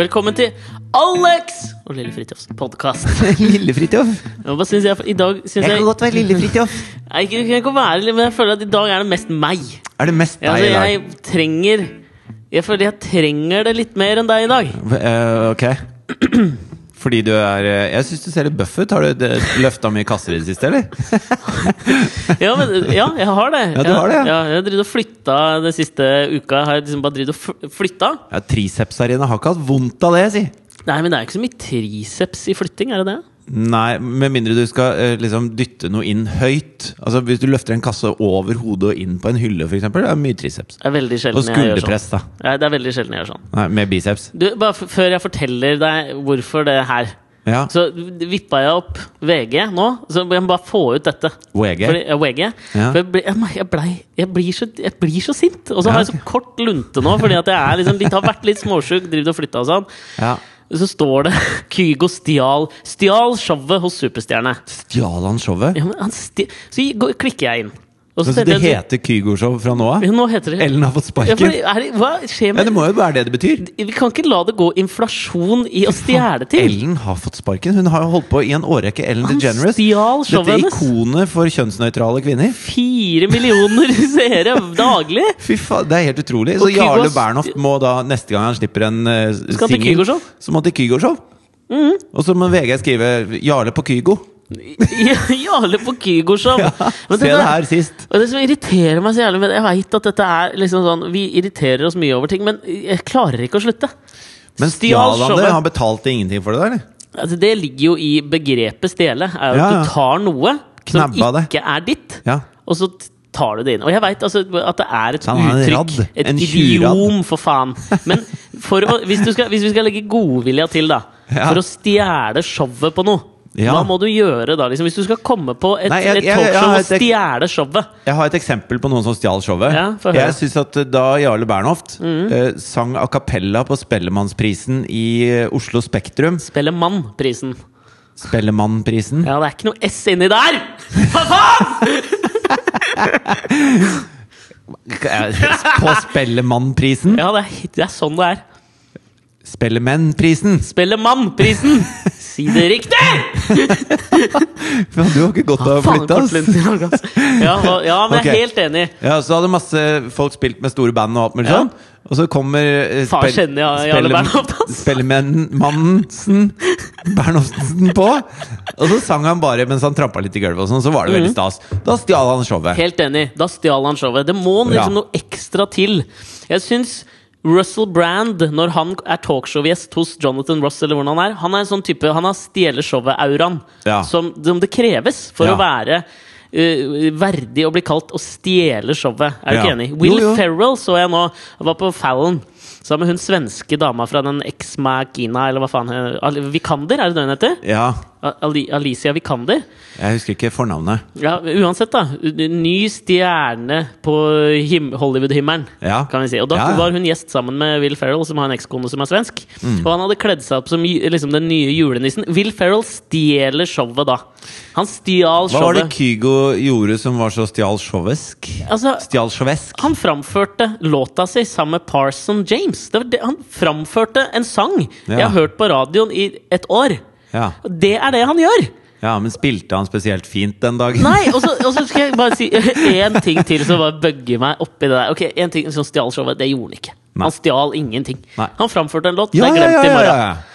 Velkommen til Alex og Lille Fridtjofs podkast. Lille Fridtjof. Hva syns jeg I dag synes Jeg jeg kan godt være Lille Fridtjof. Jeg kan ikke- kan være men jeg føler at i dag er det mest meg. Er det mest deg altså, i dag? jeg trenger Jeg føler jeg trenger det litt mer enn deg i dag. Uh, ok. Fordi du er eh, Jeg syns du ser litt bøff ut. Har du løfta mye kasser i det siste, eller? Ja, men, ja jeg har det. Ja, du har det, ja. ja. jeg har og flytta den siste uka. Har jeg liksom bare drevet og flytta. Ja, Triceps-arena har ikke hatt vondt av det, si. Nei, men det er ikke så mye triceps i flytting, er det det? Nei, med mindre du skal eh, liksom dytte noe inn høyt. Altså Hvis du løfter en kasse over hodet og inn på en hylle, f.eks., det er mye triceps. Det er veldig Og sjelden jeg gjør sånn. da. Ja, det er veldig sjelden jeg gjør sånn. Nei, med biceps. Du, bare Før jeg forteller deg hvorfor det her, Ja. så vippa jeg opp VG nå. Så jeg må bare få ut dette. VG? Fordi, ja, VG. Ja. For jeg, ble, jeg, ble, jeg, blir så, jeg blir så sint. Og så har jeg så kort lunte nå, fordi at jeg er liksom litt, har vært litt småsjuk, driver og flytta og sånn. Ja. Så står det Kygo stjal Stjal showet hos Superstjerne. Stjal han showet? Ja, men han sti så klikker jeg inn. Så det heter Kygo-show fra nå av? Ja, Nå heter det Ellen har fått sparken? Ja, det, Hva skjer Ja, det må jo være det det betyr. Vi kan ikke la det gå inflasjon i å stjele ting. Ellen har fått sparken. Hun har jo holdt på i en årrekke. Ellen Han DeGeneres. Dette ikonet for kjønnsnøytrale kvinner. Fire millioner seere daglig! Fy faen, Det er helt utrolig. Så Jarle Bernhoft må da, neste gang han slipper en uh, til. Mm. så må han til Kygo-show. Og så må VG skrive 'Jarle på Kygo'. Jarle på Kygo-show! Ja, se det her sist. Og det som irriterer meg så jævlig Jeg vet at dette er liksom sånn Vi irriterer oss mye over ting, men jeg klarer ikke å slutte. Men Stjal han det? Han betalte ingenting for det, der? Altså, det ligger jo i begrepet stjele. Er jo Ja, at du tar noe som Knabba det. ikke er ditt, Ja. og så tar du det inn. Og jeg veit altså, at det er et er uttrykk, rad. et idiom, for faen. Men for å, hvis, skal, hvis vi skal legge godvilja til, da, Ja. for å stjele showet på noe Ja. Hva må du gjøre da? Liksom, hvis du skal komme på et, Nei, jeg- et talkshow og stjele showet Jeg har et eksempel på noen som stjal showet. Ja. Mm. jeg synes at eh, Da Jarle Bernhoft eh, sang a cappella på Spellemannsprisen i eh, Oslo Spektrum Spellemannprisen. Spellemannprisen. Ja, det er ikke noe S inni der! Hva faen?! På Spellemannprisen. Ja, det er, det er sånn det er. Spellemennprisen! Spellemannprisen! Si det riktig! Du har ikke godt av å flytte, ass! Ja, ja, men jeg er helt enig. Ja, Så hadde masse folk spilt med store band og alt mulig sånn. Og så kommer Far Faen, spell- kjenner jeg spellem- Spellemannsen Bernhoftsen på. Og så sang han bare mens han trampa litt i gulvet, og sånn, så var det veldig stas. Da stjal han showet. Mhm. Helt enig. Da stjal han showet. Det må liksom noe ekstra til. Jeg syns Russell Brand, når han er talkshow-gjest hos Jonathan Ross, eller hvordan han er Han er en sånn type Han har stjele showet-auraen Ja. som, som det kreves for Ja. å være uh, verdig å bli kalt å stjele showet. Er du Ja. ikke enig? Will Jo, jo. Ferrell så jeg nå var på Fallon. Sammen med hun svenske dama fra den Ex Machina, eller hva faen Vikander, er det det hun heter? Ja. Ali Alicia Vikander? Jeg husker ikke fornavnet. Ja, uansett, da. Ny stjerne på Hollywood-himmelen, Ja. kan vi si. Og da Ja, var hun gjest sammen med Will Ferrell, som har en ekskone som er svensk. Mm. Og han hadde kledd seg opp som liksom, den nye julenissen. Will Ferrell stjeler showet da. Han stjal showet. Hva var det. Kygo gjorde som var så stjal-showesk? Altså, Stjal-showesk? han framførte låta si sammen med Parson James. Det var det, han framførte en sang Ja. jeg har hørt på radioen i et år. Ja. Og det er det han gjør! ja, men spilte han spesielt fint den dagen? Nei, og så, og så skal jeg bare si én ting til som bare bugger meg oppi det der. Ok, En ting som stjal showet, det gjorde han ikke. Nei. Han stjal ingenting. Nei. Han framførte en låt. Ja, det er glemt ja, i ja, morgen.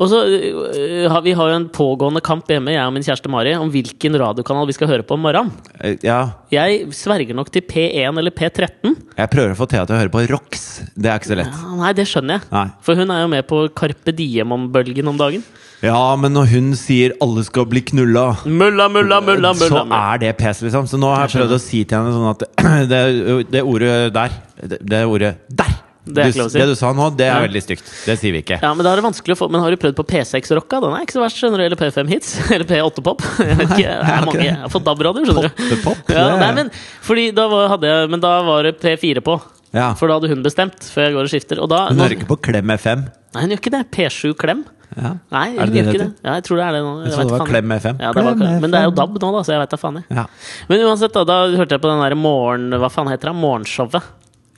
Og så øh, har Vi har jo en pågående kamp hjemme, jeg og min kjæreste Mari, om hvilken radiokanal vi skal høre på om morgenen. Eh, ja. Jeg sverger nok til P1 eller P13. Jeg prøver å få Thea til å høre på Rox. Det er ikke så lett. Ja, Nei, det skjønner jeg. Nei. For hun er jo med på Carpe Diem-bølgen om dagen. Ja, men når hun sier 'alle skal bli knulla' Mulla, mulla, mulla, mulla. så er det pes, liksom. Så nå har jeg prøvd å si til henne sånn at det, det ordet der Det, det ordet der! Det du, si. det du sa nå, det er Ja. veldig stygt. Det sier vi ikke. Ja, men da er det vanskelig å få Men har du prøvd på P6-rocka? Den er ikke så verst, skjønner du. Eller P5 Hits. Eller P8-pop. Jeg vet ikke, det har er mange. Jeg har fått DAB-radio, skjønner du. Ja, nei, men, fordi da var, hadde jeg, men da var det P4 på. Ja. For da hadde hun bestemt, før jeg går og skifter. Og da, Hun hører ikke på Klem FM. nei, hun gjør ikke det. P7 Klem. Ja. Nei, Er det det det. Ja, jeg tror det er det nå. Jeg Jeg trodde det var. Klem FM. Ja, det var, men det er jo DAB nå, da, så jeg veit da faen. jeg. Ja. Men uansett, da, da hørte jeg på den der morgen... Hva faen heter det? Morgenshowet.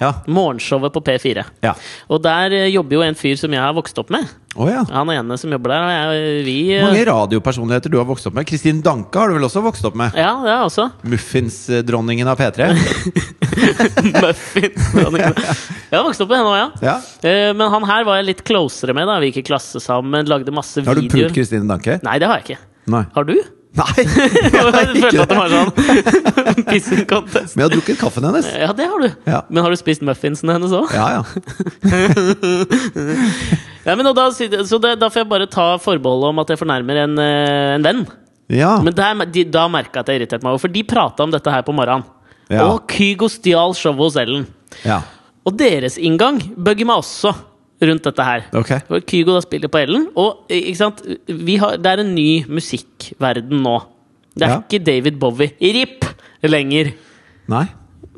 Ja. Morgenshowet på P4. Ja. Og der eh, jobber jo en fyr som jeg har vokst opp med. Oh, ja. Han ene som jobber der. Og jeg, vi eh, Mange radiopersonligheter du har vokst opp med. Kristin Danke har du vel også vokst opp med? Ja, det er også. Muffinsdronningen av P3. Muffinsdronningen. Jeg har vokst opp med henne òg, ja. Ja. Eh, Men han her var jeg litt closere med. da Vi gikk i klasse sammen, lagde masse Har du videoer. pult Kristin Danke? Nei, det har jeg ikke. Nei. Har du? Nei. Jeg følte at det var sånn pissing contest. Men jeg har drukket kaffen hennes. Ja, det har du. Ja. Men har du spist muffinsene hennes òg? Ja, ja. Ja, men da, så det, da får jeg bare ta forbeholdet om at jeg fornærmer en, eh, en venn. Ja. Men der, de, da merka jeg at jeg irriterte meg for de prata om dette her på morgenen. Ja. Og Kygo stjal showet hos Ellen. ja. Og deres inngang bugger meg også rundt dette her. Okay. Kygo da spiller på Ellen, og ikke sant? Vi har, det er en ny musikkverden nå. Det er Ja. ikke David Bowie RIP lenger. Nei?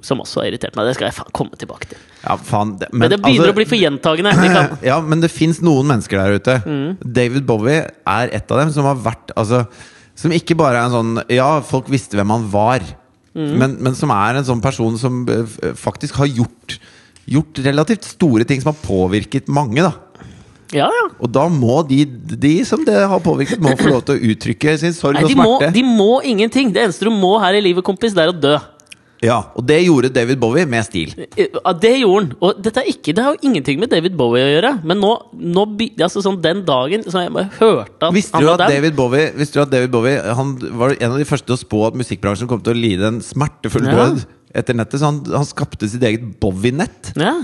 Som også har irritert meg. Det skal jeg faen komme tilbake til. Ja, faen. det- Men, det begynner altså- å bli for gjentagende. Kan, Ja, men det fins noen mennesker der ute. Mm. David Bowie er et av dem som har vært altså, Som ikke bare er en sånn Ja, folk visste hvem han var, Mm. men, men som er en sånn person som eh, faktisk har gjort Gjort relativt store ting som har påvirket mange. da ja, ja. Og da må de, de som det har påvirket, må få lov til å uttrykke sin sorg Nei, og smerte. må, de må ingenting. Det eneste du må her i livet, kompis, det er å dø. Ja, Og det gjorde David Bowie med stil. Ja, det gjorde han. Og dette er ikke, det har jo ingenting med David Bowie å gjøre. Men nå, nå altså sånn den dagen så jeg bare hørte at Visste du at David Bowie, visste du at David Bowie Han var en av de første til å spå at musikkbransjen kom til å lide en smertefull Ja. Etter nettet. Så han, han skapte sitt eget Bowie-nett. Ja.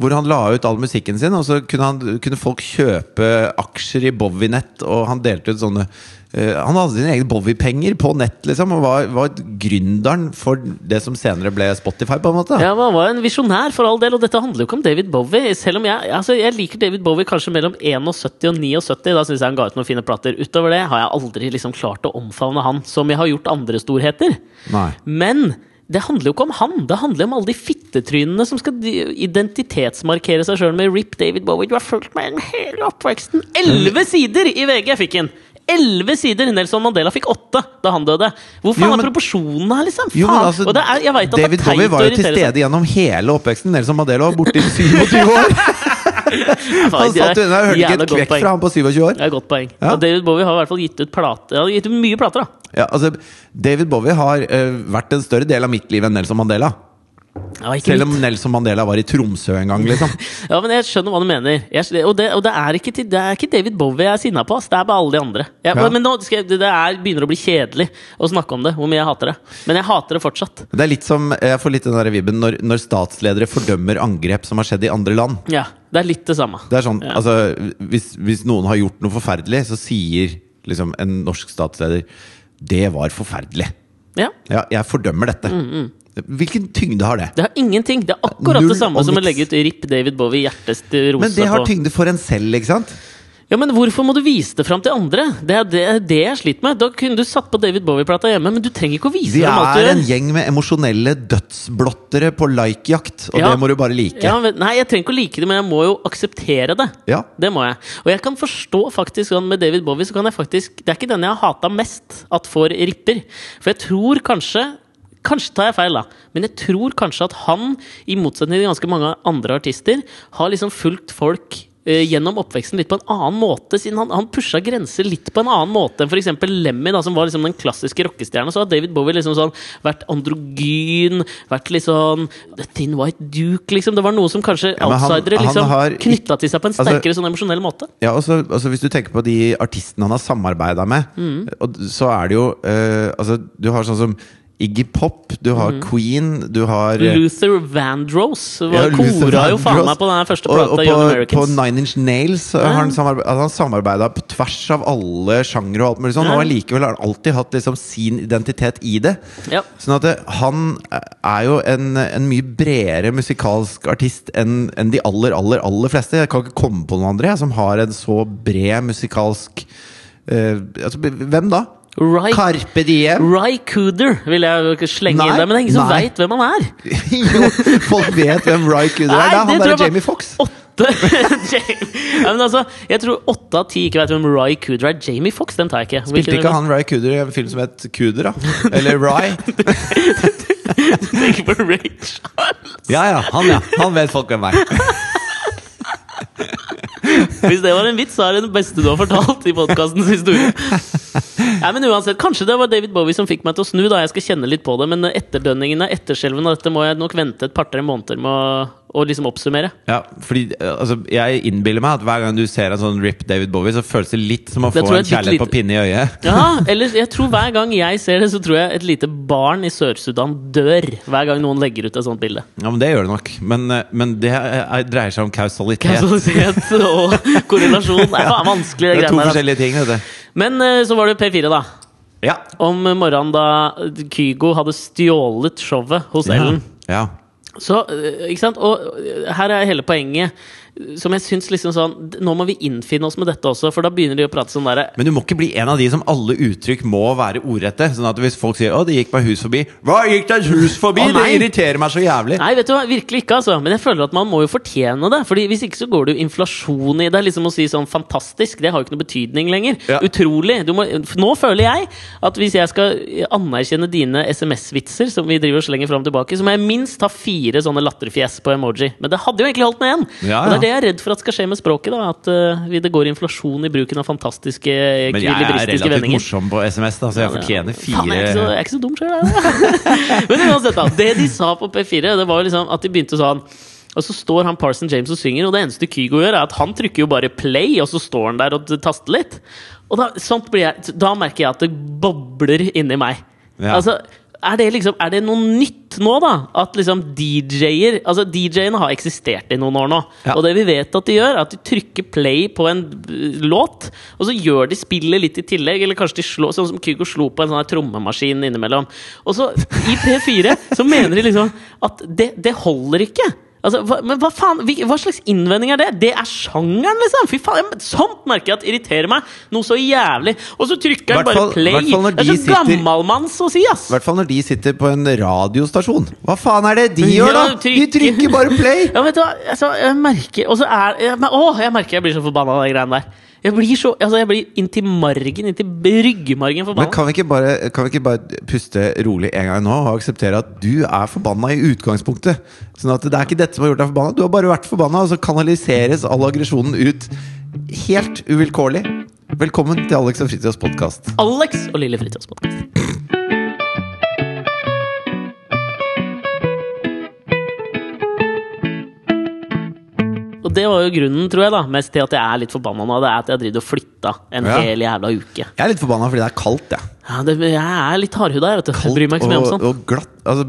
Hvor han la ut all musikken sin, og så kunne, han, kunne folk kjøpe aksjer i Bowie-nett. Og han delte ut sånne uh, Han hadde sine egne Bowie-penger på nett, liksom. Og var, var gründeren for det som senere ble Spotify, på en måte. Ja, Han var en visjonær for all del, og dette handler jo ikke om David Bowie. Selv om jeg, altså, jeg liker David Bowie kanskje mellom 71 og 79. Da syns jeg han ga ut noen fine plater. Utover det har jeg aldri liksom klart å omfavne han som jeg har gjort andre storheter. Nei. Men det handler jo ikke om han. Det handler om alle de fittetrynene som skal identitetsmarkere seg sjøl med Rip David Bowie. Du har fulgt meg gjennom hele oppveksten. Elleve sider i VG fikk han! Elleve sider! Nelson Mandela fikk åtte da han døde. Hvor faen er proporsjonene her, liksom? Jo, altså, er, David Bowie var jo til stede gjennom hele oppveksten. Nelson Mandela var borte i 27 år! Han satt unna, et kvekk fra han på 27 år. Det er et godt poeng. Ja. Og David Bowie har i hvert fall gitt ut plate Han har gitt ut mye plater, da. Ja, altså, David Bowie har uh, vært en større del av mitt liv enn Nelson Mandela. Ja, Selv om. Nelson Mandela var i Tromsø en gang, liksom. Ja, men jeg skjønner hva du mener. Jeg, og det, og det, er ikke, til- det er ikke David Bowie jeg er sinna på. Det er bare alle de andre. Jeg, Ja. Men nå skal jeg, det er, begynner å bli kjedelig å snakke om det. Hvor mye jeg hater det. Men jeg hater det fortsatt. Det er litt som, Jeg får litt den der vibben når, når statsledere fordømmer angrep som har skjedd i andre land. Ja, Det er litt det samme. Det er sånn, Ja. altså hvis, hvis noen har gjort noe forferdelig, så sier liksom en norsk statsleder Det var forferdelig. Ja, Ja, jeg fordømmer dette. Hvilken tyngde har det? Det har ingenting. Det er akkurat Null det samme som å legge ut RIP David Bowie hjertes til rose Men det har på tyngde for en selv, ikke sant? Ja, men Hvorfor må du vise det fram til andre? Det er det, det jeg sliter med. Da kunne du satt på David Bowie-plata hjemme, men du trenger ikke å vise Vi dem alt du er en gjeng med emosjonelle dødsblottere på like-jakt, og Ja. det må du bare like. Ja, nei, jeg trenger ikke å like det, men jeg må jo akseptere det. Ja. Det må jeg. Og jeg kan forstå faktisk sånn med David Bowie så kan jeg faktisk Det er ikke den jeg har hata mest at får ripper. For jeg tror kanskje Kanskje tar jeg feil, da, men jeg tror kanskje at han, i motsetning til ganske mange andre artister, har liksom fulgt folk gjennom oppveksten litt på en annen måte. Siden han, han pusha grenser litt på en annen måte enn f.eks. Lemmy, da, som var liksom den klassiske rockestjerna. Så har David Bowie liksom sånn vært androgyn, vært litt sånn The Thin White Duke, liksom. Det var noe som kanskje Ja, outsidere liksom knytta til seg på en altså- sterkere sånn emosjonell måte. Ja, altså, altså Hvis du tenker på de artistene han har samarbeida med, Mm. og, så er det jo uh, Altså, du har sånn som Iggy Pop, du har Mm. Queen, du har eh, Luther Vandross ja, Luther kora jo faen meg på den første og, plata, og på, Young på Nine Inch Nails så har han samarbeid, altså, han samarbeida på tvers av alle sjangere. og alt mulig sånn, Ja. og allikevel har han alltid hatt liksom sin identitet i det. Ja. Sånn at det, han er jo en, en mye bredere musikalsk artist enn en de aller, aller, aller fleste. Jeg kan ikke komme på noen andre jeg, som har en så bred musikalsk uh, altså, Hvem da? Ry, Carpe Diem? Rycooder vil jeg slenge Nei, inn der, men det er ingen som veit hvem han er. jo, folk vet hvem Rycooder er. Det er han der Jamie Fox. Ja, men altså, Jeg tror åtte av ti ikke vet hvem Ry Cooder er. Jamie Fox, den tar jeg ikke. Spilte ikke han Ry Cooder i en film som het Cooder, da? Eller Ry? Tenker på Ray Charles. Ja, ja, han ja. Han vet folk hvem er. Hvis det var en vits, så er det den beste du har fortalt i podkastens historie. Ja, men uansett, Kanskje det var David Bowie som fikk meg til å snu. da Jeg skal kjenne litt på det Men etterdønningene, etterskjelven av dette må jeg nok vente et par-tre måneder med å, å liksom oppsummere. Ja, fordi altså, Jeg innbiller meg at hver gang du ser en sånn Rip David Bowie, så føles det litt som å få en kjærlighet litt på pinne i øyet. Ja, eller jeg tror hver gang jeg ser det, så tror jeg et lite barn i Sør-Sudan dør hver gang noen legger ut et sånt bilde. Ja, men Det gjør det nok. Men, eh, men det er, dreier seg om kausalitet. Kausalitet og korrelasjon. Er faen vanskelig, Det det er to der. forskjellige ting. dette. Men eh, så var det P4, da. Ja. Om morgenen da Kygo hadde stjålet showet hos Ellen. Ja. Så, eh, ikke sant? Og eh, her er hele poenget, som jeg syns liksom sånn Nå må vi innfinne oss med dette også, for da begynner de å prate sånn derre Men du må ikke bli en av de som alle uttrykk må være ordrette. Sånn at hvis folk sier 'Å, det gikk meg hus forbi' Hva gikk det hus forbi?! Å, det irriterer meg så jævlig! Nei, vet du hva, virkelig ikke, altså. Men jeg føler at man må jo fortjene det. Fordi Hvis ikke så går det jo inflasjon i det. Liksom å si sånn fantastisk, det har jo ikke noe betydning lenger. Ja. Utrolig. Du må, nå føler jeg at hvis jeg skal anerkjenne dine SMS-vitser, som vi driver og slenger fram og tilbake, så må jeg minst ha fire sånne latterfjes på emoji. Men det hadde jo egentlig holdt med én! Ja, ja. Er det jeg er redd for at skal skje med språket. da At eh, det går inflasjon i bruken av fantastiske Men jeg er relativt morsom på SMS, da, så jeg fortjener Faen, jeg er så, jeg er ikke så dum sjøl. Men uansett, da. Det de sa på P4, det var jo liksom at de begynte sånn og så står han Parson James og synger, og det eneste Kygo gjør, er at han trykker jo bare play, og så står han der og taster litt. Og da, jeg, da merker jeg at det bobler inni meg. Ja. Altså, er det, liksom, er det noe nytt nå, da? At liksom DJ-er Altså, DJ-ene har eksistert i noen år nå. Ja. Og det vi vet at de gjør, er at de trykker play på en uh, låt, og så gjør de spillet litt i tillegg. Eller kanskje de slår, sånn som Kygo slo på en sånn trommemaskin innimellom. Og så, i P4, så mener de liksom at det, det holder ikke. Altså, hva, men hva faen, hva slags innvending er det? Det er sjangeren, liksom! Fy faen, jeg- Sånt merker jeg at irriterer meg noe så jævlig. Og så trykker han bare play. De Det er så gammalmanns å si, ass! I hvert fall når de sitter på en radiostasjon. Hva faen er det de Ja, gjør, da?! De trykker- trykker bare play! Ja, vet du hva, altså, jeg merker Og så er jeg, Å, jeg merker jeg blir så forbanna av de greiene der. Jeg blir så Altså, jeg blir inntil margen, inntil ryggmargen Men kan vi, ikke bare, kan vi ikke bare puste rolig en gang nå og akseptere at du er forbanna i utgangspunktet? Sånn at det er ikke dette som har gjort deg forbanna. Du har bare vært forbanna, og så kanaliseres all aggresjonen ut helt uvilkårlig. Velkommen til Alex og Fritjofs podkast. Alex og Lille Fritjofs podcast. Og det var jo grunnen, tror jeg, da mest til at jeg er litt forbanna nå. Det er at jeg drevet og flytta en Ja. hel jævla uke. Jeg er litt forbanna fordi det er kaldt, jeg. Ja, det, jeg er litt hardhuda, jeg, vet du. Jeg bryr meg ikke så mye om sånt. og glatt. Altså,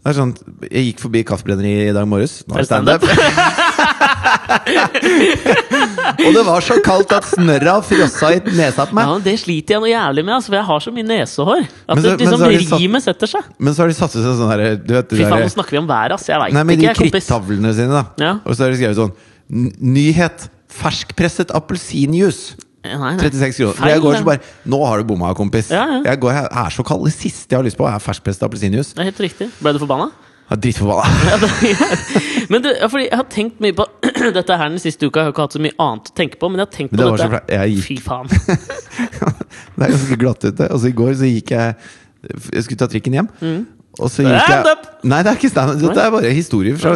det er sånn, jeg gikk forbi Kaffebrenneriet i dag morges. Nå er det stand-up? og det var så kaldt at snørra frossa i nesa på meg. Ja, men Det sliter jeg noe jævlig med, altså, for jeg har så mye nesehår. At så- det, liksom, de rimet setter seg. Men så har de satt ut sånn der, du vet, de Fy faen, nå snakker vi om været, ass. Jeg veit Nei, de ikke, jeg, kompis. krittavlene sine, da. Ja. Og så har de skrevet sånn Nyhet! Ferskpresset appelsinjuice. Nei, nei. 36 kroner. Feil, jeg går så bare Nå har du bomma, kompis. Ja, ja. Jeg, går, jeg er så kald. Det siste jeg har lyst på, er ferskpresset appelsinjuice. Det er helt riktig. Ble du forbanna? Er dritforbanna. Det- men du, fordi jeg har tenkt mye på dette her den siste uka. Jeg har ikke hatt så mye annet å tenke på, men jeg har tenkt på det så dette. Gikk- Fy faen. Det er ganske glatt ute. Og så i går så gikk jeg Jeg skulle ta trikken hjem. Og så gikk jeg Nei, det er ikke stand Dette er bare historier fra,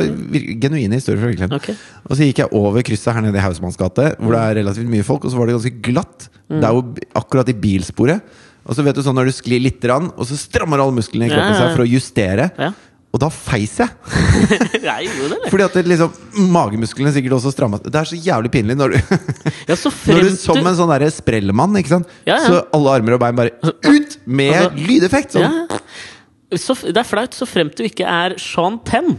genuine historier fra virkeligheten. Okay. Og så gikk jeg over krysset her nede i Hausmanns gate, hvor det er relativt mye folk, og så var det ganske glatt. Mm. Det er jo akkurat i bilsporet. Og så vet du sånn når du sklir litt, grann, og så strammer alle musklene i kroppen seg for å justere. Ja. Og da feis jeg! Jeg gjorde det, eller? Fordi at det liksom magemusklene sikkert også stramma Det er så jævlig pinlig når du Ja, så Når du som en sånn derre sprellemann, ikke sant? Ja, ja. Så alle armer og bein bare ut med Altså- lydeffekt! Sånn. så, Det er flaut så fremt du ikke er Sean Penn.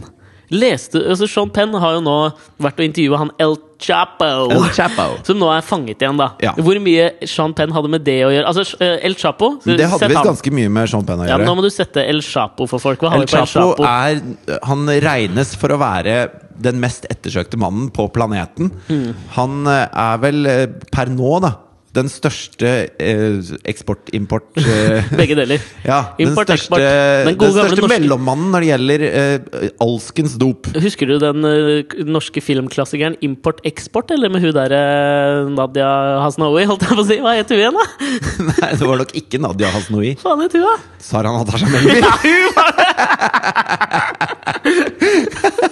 Leste, altså Sean Penn har jo nå vært og intervjua han El Chapo. El Chapo. Som nå er fanget igjen, da. Ja. Hvor mye Sean Penn hadde med det å gjøre? Altså, eh, El Chapo Det hadde visst ganske mye med Sean Penn å Ja, men Nå må du sette El Chapo for folk. El på El Chapo Chapo? er Han regnes for å være den mest ettersøkte mannen på planeten. Mm. Han eh, er vel eh, per nå, da den største eh, eksport-import eh, Begge deler. Ja, den største. Den den største mellommannen når det gjelder eh, alskens dop. Husker du den eh, norske filmklassikeren Import-eksport, eller med hun derre Nadia Hasnaoui, holdt jeg på å si? Hva het hun igjen, da? Nei, det var nok ikke Nadia Hasnoi. Faen het hun, da? Sara Natasha Melby. Ja, hun var ja,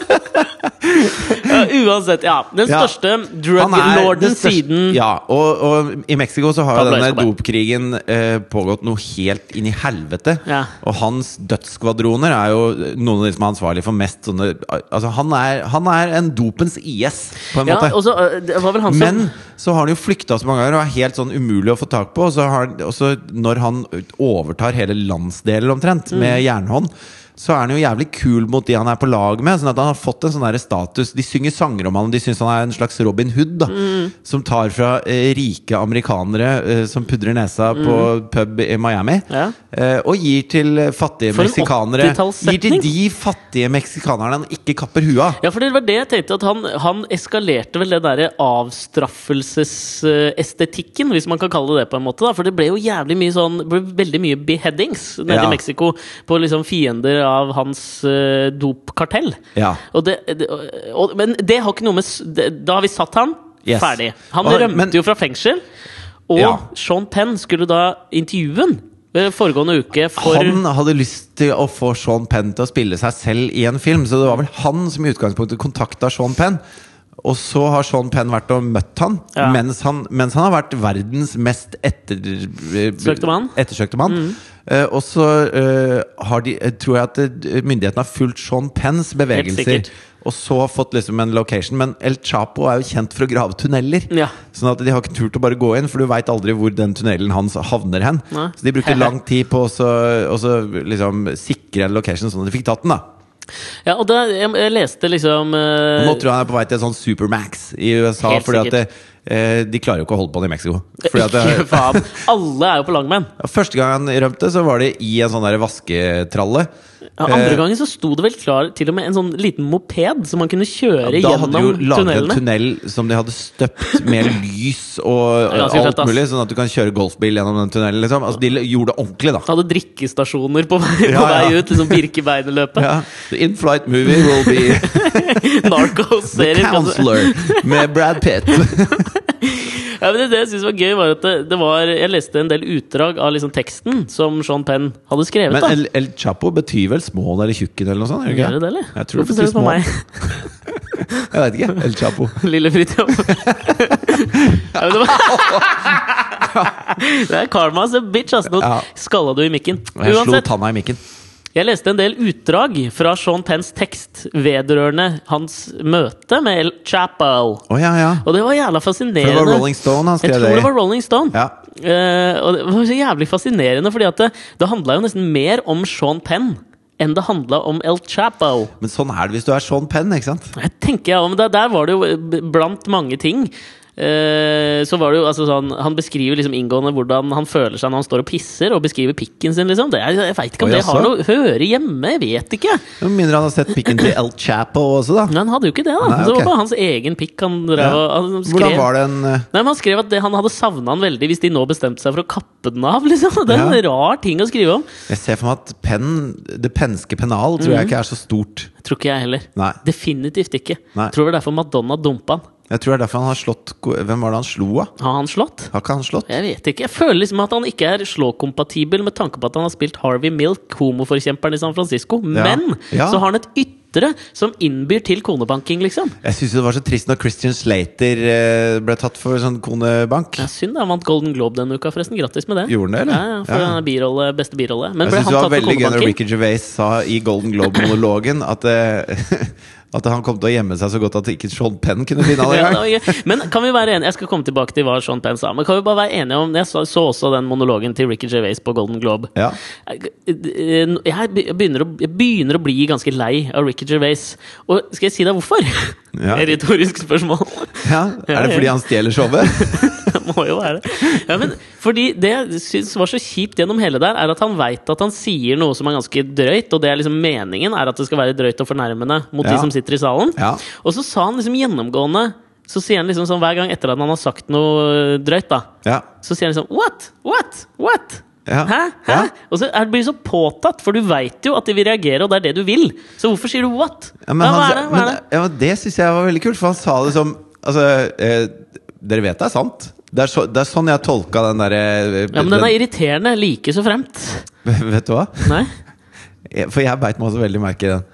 Uansett, ja. Den største drug-lorden siden Ja, og, og i Mexico så har jo denne dopkrigen eh, pågått noe helt inn i helvete. Ja. Og hans dødsskvadroner er jo noen av de som er ansvarlige for mest sånne Altså, han er, han er en dopens IS, på en Ja, måte. Også, han som Men så har han jo flykta så mange ganger og er helt sånn umulig å få tak på. Og så, har, også når han overtar hele landsdeler omtrent Mm. med jernhånd, så er han jo jævlig kul mot de han er på lag med. Sånn at han har fått en sånn der status De synger sanger om han, de syns han er en slags Robin Hood. da Mm. Som tar fra eh, rike amerikanere eh, som pudrer nesa på pub i Miami, Mm. Ja. eh, og gir til fattige For en meksikanere. 80-tallssetning. Gir til de fattige meksikanerne han ikke kapper huet av. Ja, for det var det jeg tenkte, at han, han eskalerte vel den derre avstraffelsesestetikken, hvis man kan kalle det det på en måte. da For det ble jo jævlig mye sånn ble veldig mye beheadings nede Ja. i Mexico på liksom fiender av hans uh, dopkartell. Ja. Og det, det, og, men det har ikke noe med det, Da har vi satt han. Yes. Ferdig. Han Og- rømte men- jo fra fengsel. Og Ja. Sean Penn skulle da intervjue han eh, foregående uke for Han hadde lyst til å få Sean Penn til å spille seg selv i en film, så det var vel han som i utgangspunktet kontakta Sean Penn. Og så har Sean Penn vært og møtt han, Ja. mens han, mens han har vært verdens mest etter, ettersøkte mann. ettersøkte mann. Eh, og så eh, har de, eh, tror jeg at myndighetene har fulgt Sean Penns bevegelser. Og så fått liksom en location. Men El Chapo er jo kjent for å grave tunneler. Ja. Sånn at de har ikke turt å bare gå inn, for du veit aldri hvor den tunnelen hans havner hen. Nei. Så de brukte lang tid på å så- å så liksom sikre en location, sånn at de fikk tatt den. da Ja, og da, jeg, jeg leste liksom uh, Nå tror jeg han er på vei til en sånn Supermax i USA, fordi at det, de klarer jo ikke å holde på den i Mexico. Ikke faen. Alle er jo på langmenn. Første gang han rømte, så var det i en sånn vasketralle. Ja, andre Eh, gangen så sto det vel klar til og med en sånn liten moped som man kunne kjøre gjennom tunnelene Da hadde de jo laget en tunnel som de hadde støpt med lys og alt fett, mulig, sånn at du kan kjøre golfbil gjennom den tunnelen. Liksom. Altså, de gjorde det ordentlig, da. De Hadde drikkestasjoner på vei, Ja, på vei ut. Liksom Birkebeinerløpet. Ja. The in-flight movie will be The Narcos-serien. kanskje. Counselor med Brad Pitt. Ja, det, det jeg synes var gøy, var at det, det var Jeg leste en del utdrag av liksom teksten som Sean Penn hadde skrevet. Men El, El Chapo betyr vel små eller tjukken eller noe sånt? Det Gjør det det, eller? Jeg tror Hvorfor ser betyr små. Jeg vet ikke. El Chapo. Lille Fridtjof. ja, det var Det er karma's a bitch, altså. Nå skalla du i mikken. Uansett. jeg slo tanna i mikken. Jeg leste en del utdrag fra Sean Penns tekst vedrørende hans møte med El Chapel. Oh, ja, ja. Og det var jævla For det var Rolling Stone han skrev det Jeg tror det var Rolling Stone. Ja. Uh, og det var så jævlig fascinerende, fordi at det, det handla jo nesten mer om Sean Penn enn det handla om El Chapo. Men sånn er det hvis du er Sean Penn, ikke sant? Jeg tenker jeg, men der, der var det jo blant mange ting. Eh, så var det jo altså sånn Han beskriver liksom inngående hvordan han føler seg når han står og pisser, og beskriver pikken sin. liksom det er, Jeg veit ikke om Oi, det har noe hører hjemme, jeg vet ikke. Med mindre han har sett pikken til El Chapo også, da. Men han hadde jo ikke det, da. Nei, Så Det var bare hans egen pikk han drev Ja. han skrev. Hvordan var den eh, Nei, men Han skrev at det, han hadde savna han veldig hvis de nå bestemte seg for å kappe den av. liksom Det er en rar ting å skrive om. Jeg ser for meg at penn, det penske pennal tror Mhm. jeg ikke er så stort. Tror ikke jeg heller. Nei. Definitivt ikke. Nei. Tror det er derfor Madonna dumpa han. Jeg tror det er derfor han har slått Hvem var det han slo av? Har han slått? Har ikke han slått? Jeg vet ikke. Jeg føler liksom at han ikke er slåkompatibel med tanke på at han har spilt Harvey Milk, homoforkjemperen i San Francisco. Men Ja. så har han et ytterligere som innbyr til konebanking, liksom. Jeg syns det var så trist når Christian Slater eh, ble tatt for sånn konebank. Ja, synd han vant Golden Globe denne uka, forresten. Grattis med det. Gjorde han det, eller? Ja, ja, for Ja. birolle, beste birolle. Men Jeg ble syns det var veldig gøy når konebanking? Ricky Gervais sa i Golden Globe-monologen at, eh, at han kom til å gjemme seg så godt at ikke Sean Penn kunne finne han engang. ja. Men kan vi være enige Jeg skal komme tilbake til hva Sean Penn sa. Men kan vi bare være enige om Jeg så, så også den monologen til Ricky Gervais på Golden Globe. Ja. Jeg, jeg begynner, å, jeg begynner å bli ganske lei av Ricky Gervais. Og skal jeg si deg hvorfor? Ja. Et retorisk spørsmål. ja. Er det fordi han stjeler showet? Det må jo være. Ja, men fordi det jeg syns var så kjipt gjennom hele der, er at han veit at han sier noe som er ganske drøyt, og det er liksom meningen er at det skal være drøyt og fornærmende mot Ja. de som sitter i salen. Ja. Og så sa han liksom gjennomgående så sier han liksom sånn hver gang etter at han har sagt noe drøyt, da, Ja. så sier han liksom What? What? What? Ja. Hæ? Hæ? Ja. Og så er- blir du så påtatt, for du veit jo at de vil reagere, og det er det du vil. Så hvorfor sier du what? Ja, men hva han, er det? Hva er det? ja, det syns jeg var veldig kult, for han sa det som Altså, eh, dere vet det er sant? Det er, så, det er sånn jeg tolka den derre Ja, men den er irriterende like så fremt. Vet du hva? Nei? For jeg beit meg også veldig merke i den.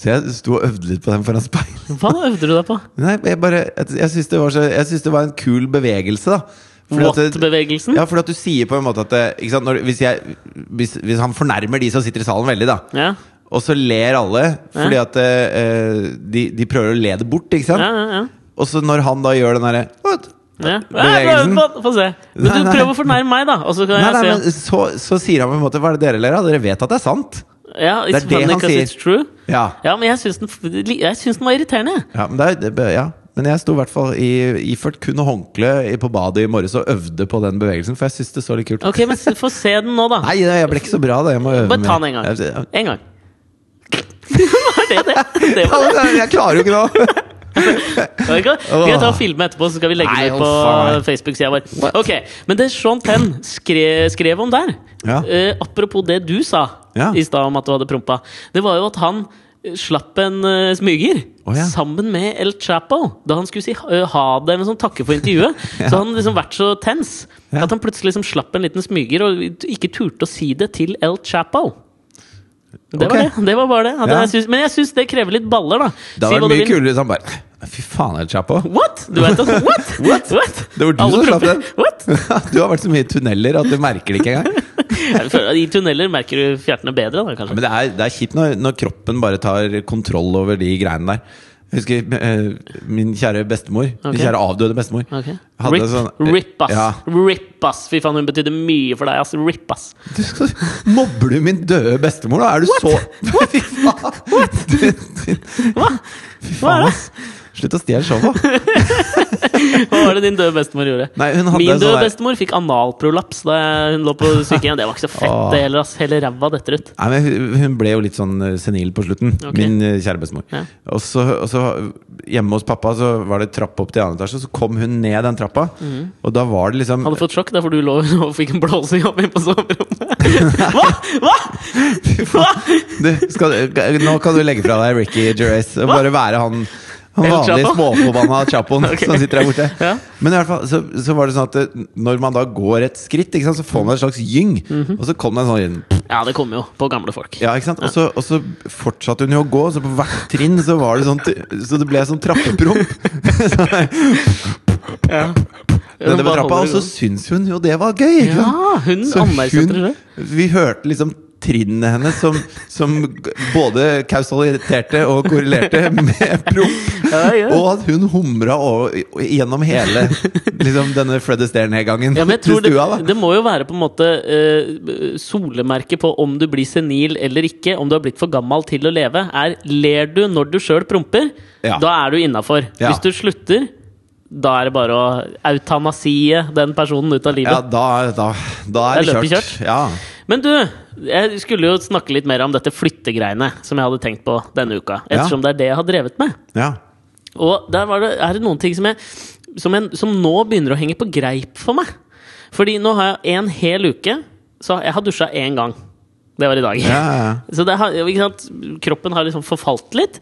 Så jeg sto og øvde litt på den foran speilet. Hva øvde du deg på? Nei, jeg bare Jeg, jeg syns det, det var en kul bevegelse, da. What-bevegelsen? Ja, for at du sier på en måte at sant? Når, hvis, jeg, hvis, hvis han fornærmer de som sitter i salen veldig, da, Ja. og så ler alle fordi at uh, de, de prøver å le det bort, ikke sant? Ja, ja, ja. Og så når han da gjør den derre? Ja. Bevegelsen. Få, få se. Men Nei, du prøver å fornærme meg, da. Så kan Nei, nei, men så, så sier han på en måte Hva er det dere ler av? Dere vet at det er sant? Ja, det it's er det han sier. it's true. Ja. Ja, men jeg syns den, den var irriterende. Ja, men, det er, det, ja. men jeg sto i hvert fall i, iført kun håndkle i- på badet i morges og øvde på den bevegelsen, for jeg syns det så litt kult. Ok, men Få se den nå, da. Nei, jeg ble ikke så bra, da. Jeg må øve Bare ta den en gang. En gang. Var det det? det var det. jeg klarer jo ikke nå! Vi kan, jeg ta og filme etterpå, så skal vi legge det ut på. Facebook-sida vår? Ok, Men det Sean Penn skrev, skrev om der, Ja. uh, apropos det du sa Ja. i stad om at du hadde prompa, det var jo at han eh, slapp en uh, smyger oh, ja. sammen med El Chapo da han skulle si uh, ha det eller sånn takke for intervjuet. Så han liksom vært så tens Ja. at han plutselig liksom slapp en liten smyger og ikke turte å si det til El Chapo. Det var Ok. det. det var bare det. Ja. jeg synes, men jeg syns det krever litt baller, da. Det var hadde vært mye kulere hvis han bare Fy faen, El Chapo. What? Du vet også, what? What? What? Det var du Alle som slapp den. What? Du har vært så mye i tunneler at du merker det ikke engang. I tunneler merker du fjertene bedre, da, kanskje. Men det er, det er kjipt når, når kroppen bare tar kontroll over de greiene der. Jeg husker eh, min kjære bestemor. Okay. Min kjære avdøde bestemor. Okay. hadde Rip, sånn- rip, ass. Ja. Rip, ass. Fy faen, hun betydde mye for deg, ass. Rip, ass. Du mobber du min døde bestemor, da? Er du så Fy faen! Du- Hva? Hva er det? Slutt å stjele showet. Hva var det din døde bestemor gjorde? Nei, Min døde sånn der- bestemor fikk analprolaps da hun lå på sykehjem. Det var ikke så fett, Åh. det heller, ass. Hele ræva detter ut. Nei, men hun, ble jo litt sånn eh, senil på slutten. Okay. Min eh, kjære bestemor. Ja. Og, så, og så hjemme hos pappa så var det trapp opp til annen etasje, så kom hun ned den trappa. Og da var det liksom. Hadde fått sjokk derfor du lå og fikk en blåse opp inn på soverommet. Hva?! Hva?! Hva?! du, skal, Nå kan du legge fra deg Ricky Gervais og bare være han Chapo? småforbanna chapoen okay. som sitter der borte. Ja. Men i hvert fall, så, så var det sånn at det, når man da går et skritt, sant, så får man et slags gyng. Mhm. Og så kom det en sånn Ja, det kommer jo på gamle folk. Ja, ikke sant? Og så, og så fortsatte hun jo å gå, så på hvert trinn så var det sånn Så det ble sånn trappepromp. Ja. Nedover trappa, og så syns hun jo det var gøy! Ikke sant? Ja, hun Så hun, vi hørte liksom trinnene hennes som, som både kausaliterte og korrelerte med promp. Ja, ja. Og at hun humra gjennom hele liksom, denne Fred Astaire-nedgangen Ja, til det, stua. da det må jo være på en måte uh, solemerket på om du blir senil eller ikke, om du har blitt for gammel til å leve, er ler du når du sjøl promper, da er du innafor. Hvis du slutter, da er det bare å eutanasie den personen ut av livet. Ja, da, da, da er Det det kjørt. Ja. Men du, jeg skulle jo snakke litt mer om dette flyttegreiene som jeg hadde tenkt på denne uka. Ja. Ettersom det er det jeg har drevet med. ja. Og der var det, er det noen ting som, jeg, som, jeg, som nå begynner å henge på greip for meg. Fordi nå har jeg en hel uke Så jeg har dusja én gang. Det var i dag. Ja, ja, ja. Så det har, kroppen har liksom forfalt litt.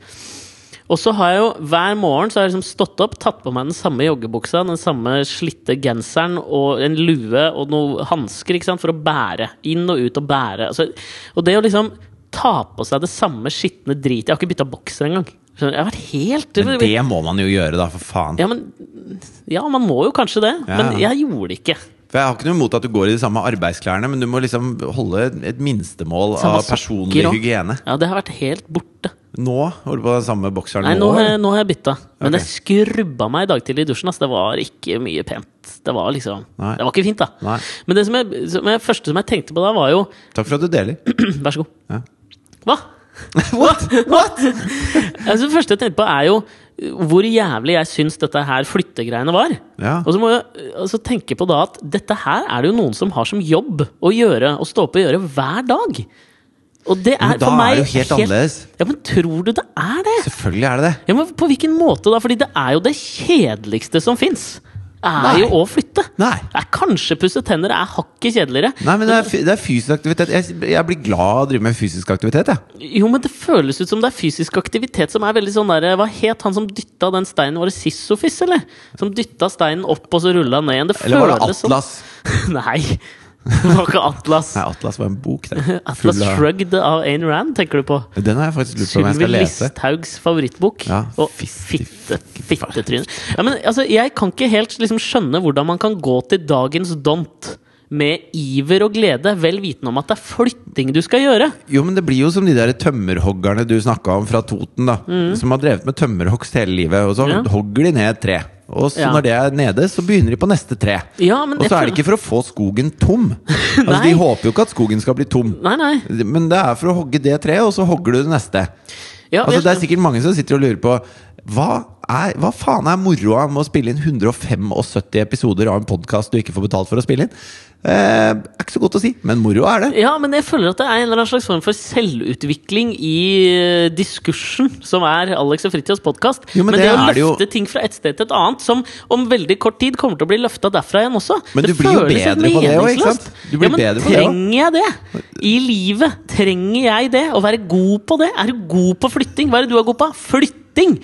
Og så har jeg jo hver morgen så har jeg liksom stått opp, tatt på meg den samme joggebuksa, den samme slitte genseren og en lue og noen hansker for å bære. Inn og ut og bære. Altså, og det å liksom ta på seg det samme skitne dritet Jeg har ikke bytta bokser engang. Jeg har vært helt Men det må man jo gjøre, da, for faen. ja, men Ja, man må jo kanskje det. Ja. Men jeg gjorde det ikke. For Jeg har ikke noe imot at du går i de samme arbeidsklærne, men du må liksom holde et minstemål Samme av personlig sokker hygiene. Ja, det har vært helt borte. Nå holder du på den samme bokseren Nei, nå har jeg, nå har jeg bytta. Men okay. det skrubba meg i dag tidlig i dusjen. Altså. Det var ikke mye pent. Det var liksom Nei. Det var ikke fint, da. Nei. Men det som jeg, som jeg, første som jeg tenkte på da, var jo Takk for at du deler. Vær så god. Ja. Hva? What? What? Altså, det første jeg tenkte på, er jo hvor jævlig jeg syns dette her flyttegreiene var. Ja. Og så må jeg altså, tenke på da at dette her er det jo noen som har som jobb å gjøre, å stå opp og gjøre hver dag. Og det er Men da for meg er det jo helt annerledes. Ja, men tror du det er det? Selvfølgelig er det det. Ja, men På hvilken måte da? Fordi det er jo det kjedeligste som fins. Er Nei. jo å flytte. Nei. Det er kanskje pusse tenner er hakket kjedeligere. Nei, men det er, det er fysisk aktivitet. Jeg, jeg blir glad av å drive med fysisk aktivitet, jeg. Jo, men det føles ut som det er fysisk aktivitet som er veldig sånn der Hva het han som dytta den steinen? Var det Sissofis, eller? Som dytta steinen opp, og så rulla ned igjen. Det Eller var det Atlas? som-? Nei. Det var ikke Atlas. Nei, Atlas var en bok, det. Atlas av- Shrugged av Ayn Rand, tenker du på? Den har jeg faktisk lurt på om jeg skal lese. Sylvi Listhaugs favorittbok. Ja, og fitte- fitte. Ja, men altså, jeg kan ikke helt liksom skjønne hvordan man kan gå til dagens dont med iver og glede, vel vitende om at det er flytting du skal gjøre. Jo, men det blir jo som de der tømmerhoggerne du snakka om fra Toten, da. Som har drevet med tømmerhogst hele livet. Og så Mm. Ja. hogger de ned et tre. Og så Ja. når det er nede, så begynner de på neste tre. Ja, men og så er det ikke for å få skogen tom. altså, de håper jo ikke at skogen skal bli tom. Nei, nei. Men det er for å hogge det treet, og så hogger du det neste. Ja, Altså, det er sikkert mange som sitter og lurer på hva, er, hva faen er moroa med å spille inn 175 episoder av en podkast du ikke får betalt for å spille inn? Eh, er ikke så godt å si, men moro er det. Ja, men jeg føler at det er en eller annen slags form for selvutvikling i eh, diskursen, som er Alex og Fritjofs podkast. Men men det det, å løfte det ting fra et sted til et annet, som om veldig kort tid kommer til å bli løfta derfra igjen også Men det du blir jo bedre på det også, ikke sant? Du blir ja, men det trenger jeg det? I livet trenger jeg det? Å være god på det? Er du god på flytting? Hva er det du er god på? Flytting!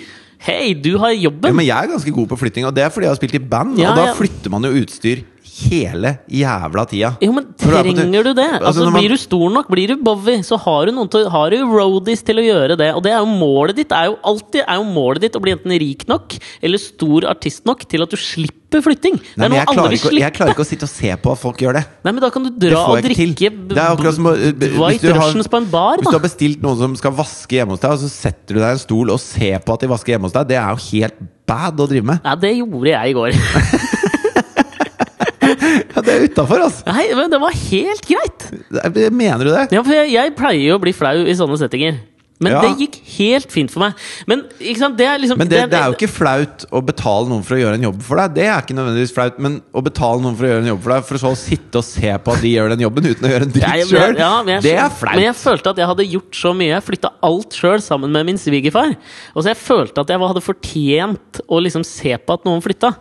Hei, du har Ja, jobben! men jeg er ganske god på flytting, og det er fordi jeg har spilt i band. Ja, og da ja. flytter man jo utstyr hele jævla tida. Jo, men er trenger du det? Altså, Altså, man- Blir du stor nok, blir du Bowie, så har du noen til, har du roadies til å gjøre det. Og det er jo målet ditt er jo alltid er jo målet ditt å bli enten rik nok eller stor artist nok til at du slipper flytting. Nei, jeg, klarer ikke, jeg klarer ikke å sitte og se på at folk gjør det. Nei, men da kan du dra og drikke som eh, White Russians på en bar, Hvis du har bestilt noen som skal vaske hjemme hos deg, og så setter du deg i en stol og ser på at de vasker hjemme hos deg, det er jo helt bad å drive med. Nei, det gjorde jeg i går. Ja, det er utafor, altså! Nei, men det var helt greit! Mener du det? Ja, for jeg, jeg pleier jo å bli flau i sånne settinger. Men Ja. det gikk helt fint for meg. Men det er liksom Men det, det er jo ikke flaut å betale noen for å gjøre en jobb for deg. Det er ikke nødvendigvis flaut Men å betale noen for å gjøre en jobb for deg, for så å sitte og se på at de gjør den jobben uten å gjøre en dritt sjøl, ja, det er flaut. Men jeg følte at jeg hadde gjort så mye. Jeg flytta alt sjøl sammen med min svigerfar. Og så jeg følte at jeg hadde fortjent å liksom se på at noen flytta.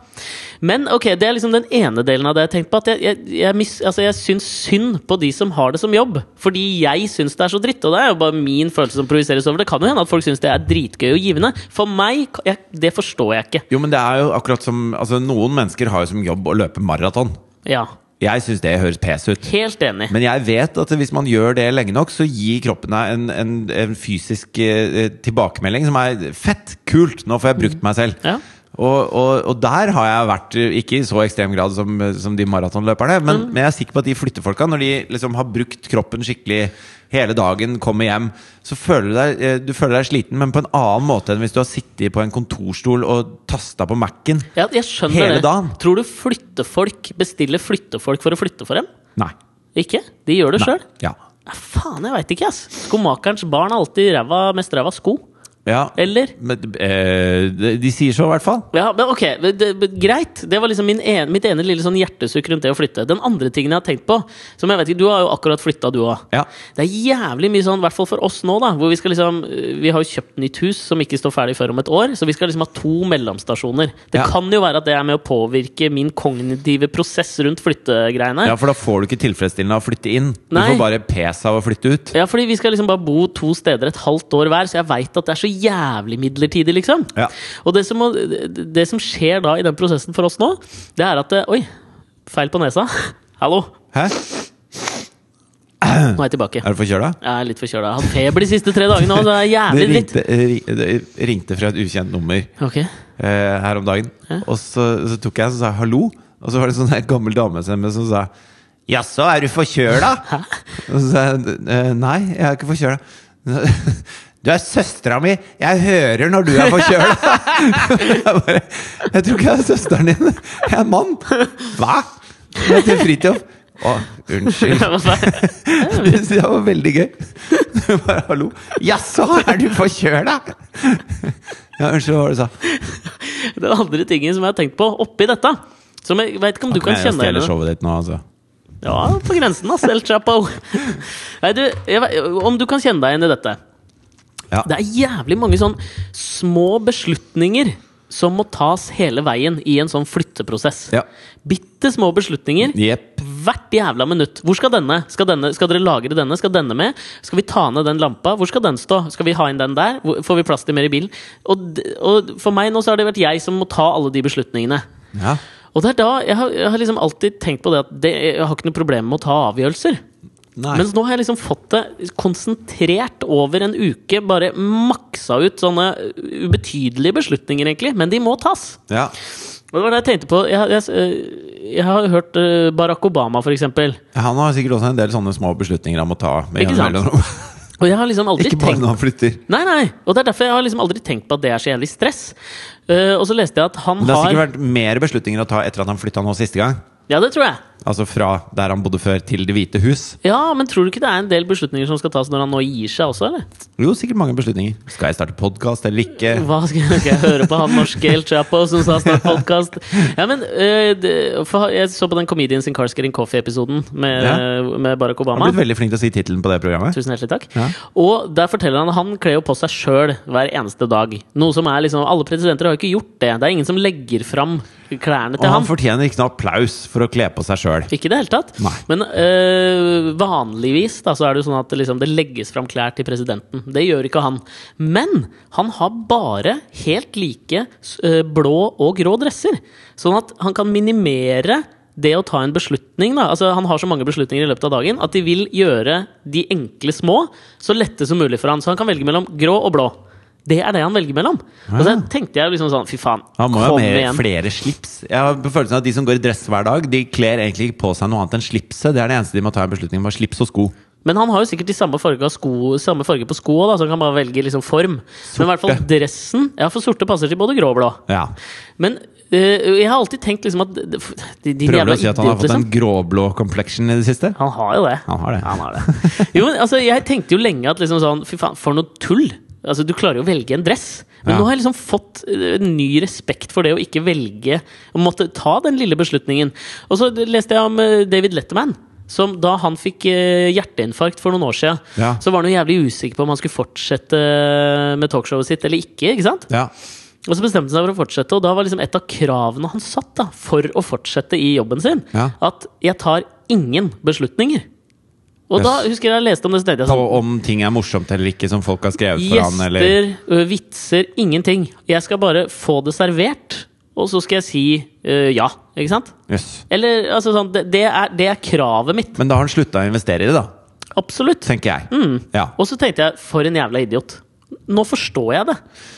Men ok, det er liksom den ene delen av det jeg har tenkt på. At jeg, jeg, jeg, mis, altså jeg syns synd på de som har det som jobb. Fordi jeg syns det er så dritt. Og det er jo bare min følelse som projiseres over. Det kan jo hende at folk syns det er dritgøy og givende. For meg, jeg, det forstår jeg ikke. Jo, men det er jo akkurat som Altså, noen mennesker har jo som jobb å løpe maraton. Ja, Jeg syns det høres pes ut. helt enig. Men jeg vet at hvis man gjør det lenge nok, så gir kroppen deg en, en, en fysisk eh, tilbakemelding som er fett, kult, nå får jeg brukt meg selv. Ja. Og, og, og der har jeg vært, eh, ikke i så ekstrem grad som, som de maratonløperne, men, men jeg er sikker på at de flyttefolka, når de liksom har brukt kroppen skikkelig hele dagen, kommer hjem, så føler du deg, eh, du føler deg sliten, men på en annen måte enn hvis du har sittet på en kontorstol og tasta på Mac-en. Ja, Hele det. dagen. Tror du flyttefolk bestiller flyttefolk for å flytte for dem? Nei. Ikke? De gjør det sjøl? Ja. Ja, faen, jeg veit ikke, ass. Skomakerens barn har alltid ræva, mest ræva sko. Ja. Eller? Men, eh, de, sier så, i hvert fall. Ja, men ok, det, men greit. Det var liksom min en, mitt ene lille sånn hjertesukk rundt det å flytte. Den andre tingen jeg har tenkt på, som jeg vet ikke, du har jo akkurat flytta, du òg. Ja. Det er jævlig mye sånn, i hvert fall for oss nå, da, hvor vi skal liksom Vi har jo kjøpt nytt hus som ikke står ferdig før om et år, så vi skal liksom ha to mellomstasjoner. Det Ja. kan jo være at det er med å påvirke min kognitive prosess rundt flyttegreiene. Ja, for da får du ikke tilfredsstillende av å flytte inn. Du Nei. får bare pes av å flytte ut. Ja, fordi vi skal liksom bare bo to steder et halvt år hver, så jeg veit at det er så jævlig midlertidig, liksom. Ja. Og det som, må, det, som skjer da i den prosessen for oss nå, det er at det, Oi, feil på nesa. Hallo, Hæ? nå er jeg tilbake. Er du forkjøla? Jeg er litt forkjøla. Har hatt feber de siste tre dagene òg, det er jævlig dritt. ringte, det ringte fra et ukjent nummer Ok, eh, her om dagen. Hæ? Og så, så tok jeg og sa hallo, og så var det en sånn gammel damestemme som sa Jaså, er du forkjøla? Og så sa jeg «Eh, nei, jeg er ikke forkjøla. Du er søstera mi! Jeg hører når du er forkjøla! Jeg, bare, jeg tror ikke jeg er søsteren din. Jeg er mann. Hva? Jeg heter Fridtjof. Å, unnskyld. Det var veldig gøy. Du bare, hallo. Jaså, er du forkjøla? Ja, unnskyld, hva var det du sa? Den andre tingen som jeg har tenkt på oppi dette som jeg vet ikke om du kan kjenne Jeg igjen showet ditt nå, altså. Ja, på grensen, ass. El Chapo. Nei, du, jeg, om du kan kjenne deg igjen i dette. Ja. Det er jævlig mange sånn små beslutninger som må tas hele veien i en sånn flytteprosess. Ja. Bitte små beslutninger yep. hvert jævla minutt. Hvor skal denne? Skal, denne? skal dere lagre denne? Skal denne med? Skal vi ta ned den lampa? Hvor skal den stå? Skal vi ha inn den der? Får vi plass til mer i bilen? Og, og for meg nå så har det vært jeg som må ta alle de beslutningene. Ja. Og det er da jeg har, jeg har liksom alltid tenkt på det at det, jeg har ikke noe problem med å ta avgjørelser. Nei. Mens nå har jeg liksom fått det konsentrert over en uke. Bare maksa ut sånne ubetydelige beslutninger, egentlig. Men de må tas. Ja. Og det var det jeg tenkte på. Jeg, jeg, øh, jeg har hørt øh, Barack Obama, eksempel. Han har sikkert også en del sånne små beslutninger han må ta. Ikke sant? Og jeg har liksom aldri Ikke bare tenkt når han flytter. Nei, nei, og det er derfor jeg har liksom aldri tenkt på at det er så jævlig stress. Uh, og så leste jeg at han har det har sikkert vært mer beslutninger å ta etter at han flytta nå siste gang. Ja, det tror jeg. Altså fra der han bodde før, til Det hvite hus. Ja, Men tror du ikke det er en del beslutninger som skal tas når han nå gir seg også, eller? Jo, sikkert mange beslutninger. Skal jeg starte podkast eller ikke? Hva skal jeg, skal jeg høre på han norske El Chapo som sa snart podkast? Ja, men øh, det, Jeg så på den Comedians in Cars Getting Coffee-episoden med, Ja. med Barack Han har blitt veldig flink til å si tittelen på det programmet. Tusen hjertelig takk. Ja. Og der forteller han at han kler jo på seg sjøl hver eneste dag. Noe som er liksom Alle presidenter har jo ikke gjort det. Det er ingen som legger fram klærne Og til han ham. fortjener ikke noe applaus for å kle på seg sjøl. Ikke det hele tatt. Nei. Men øh, vanligvis da, så er det jo sånn at det, liksom, det legges fram klær til presidenten. Det gjør ikke han. Men han har bare helt like øh, blå og grå dresser. Sånn at han kan minimere det å ta en beslutning. Da. Altså, han har så mange beslutninger i løpet av dagen at de vil gjøre de enkle små så lette som mulig for han. Så han kan velge mellom grå og blå. Det er det han velger mellom. Og så tenkte jeg liksom sånn Fy faen, Han må jo ha med flere slips. Jeg har følelsen av at De som går i dress hver dag, De kler egentlig ikke på seg noe annet enn slipset. Det er det eneste de må ta en beslutning om. Slips og sko. Men han har jo sikkert de samme farge, av sko, samme farge på skoa, så han kan bare velge liksom form. Men i hvert fall dressen Ja, for sorte passer til både grå og blå. Ja. Men øh, jeg har alltid tenkt liksom at de, de, de Prøver du å si at han har fått liksom. en gråblå complexion i det siste? Han har jo det. Han har det. Han har det. Jo, men altså, jeg tenkte jo lenge at liksom sånn Fy faen, for noe tull! Altså, Du klarer jo å velge en dress. Men Ja. nå har jeg liksom fått en ny respekt for det å ikke velge Å måtte ta den lille beslutningen. Og så leste jeg om øh, David Letterman. Som da han fikk øh, hjerteinfarkt for noen år siden, Ja. så var han jo jævlig usikker på om han skulle fortsette med talkshowet sitt eller ikke. ikke sant? Ja. Og så bestemte han seg for å fortsette, og da var liksom et av kravene han satt da, for å fortsette i jobben sin, Ja. at 'jeg tar ingen beslutninger'. Og da husker jeg jeg leste om det, På sånn om ting er morsomt eller ikke, som folk har skrevet for han, Gjester, vitser, ingenting. Jeg skal bare få det servert, og så skal jeg si uh, ja. Ikke sant? Yes. Eller altså sånn Det, det, er, det er kravet mitt. Men da har han slutta å investere i det, da. Absolutt. Tenker jeg. Mm. Ja. Og så tenkte jeg, for en jævla idiot. Nå forstår jeg det.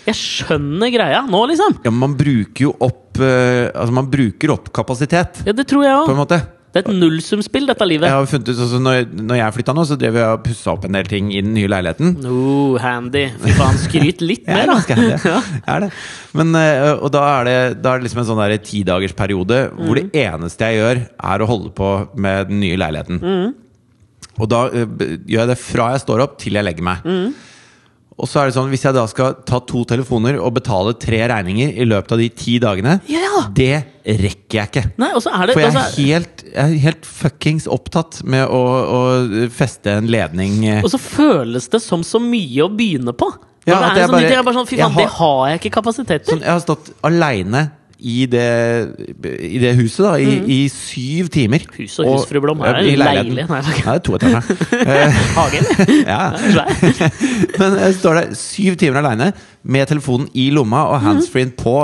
Jeg skjønner greia nå, liksom. ja, men man bruker jo opp uh, Altså, man bruker opp kapasitet, Ja, Det tror jeg på òg. Det er et nullsumspill, dette livet. Jeg har funnet ut, altså, når, når jeg flytta nå, så drev jeg og pussa opp en del ting i den nye leiligheten. Oh, handy. Fy faen, skryt litt mer, er da. Jeg er det. Men, eh, og da er det, da er det liksom en sånn tidagersperiode hvor Mm. det eneste jeg gjør, er å holde på med den nye leiligheten. Mm. Og da uh, gjør jeg det fra jeg står opp til jeg legger meg. Mm. Og så er det sånn, Hvis jeg da skal ta to telefoner og betale tre regninger i løpet av de ti dagene, Ja. det rekker jeg ikke. Nei, er det For jeg er altså, helt, jeg er helt fuckings opptatt med å, å feste en ledning eh, Og så føles det som så mye å begynne på. Ja, det er sånn, bare- jeg er bare sånn, Fy faen, har- det har jeg ikke kapasitet til. Sånn, jeg har stått aleine i det, i det huset da i, i syv timer. Mm. Hus og hus, fru Blom. Her er det leilig. Nei, det er to etasjer. Hage, eller? ja. Ja. Men jeg står der syv timer aleine med telefonen i lomma og Mm. handsfree på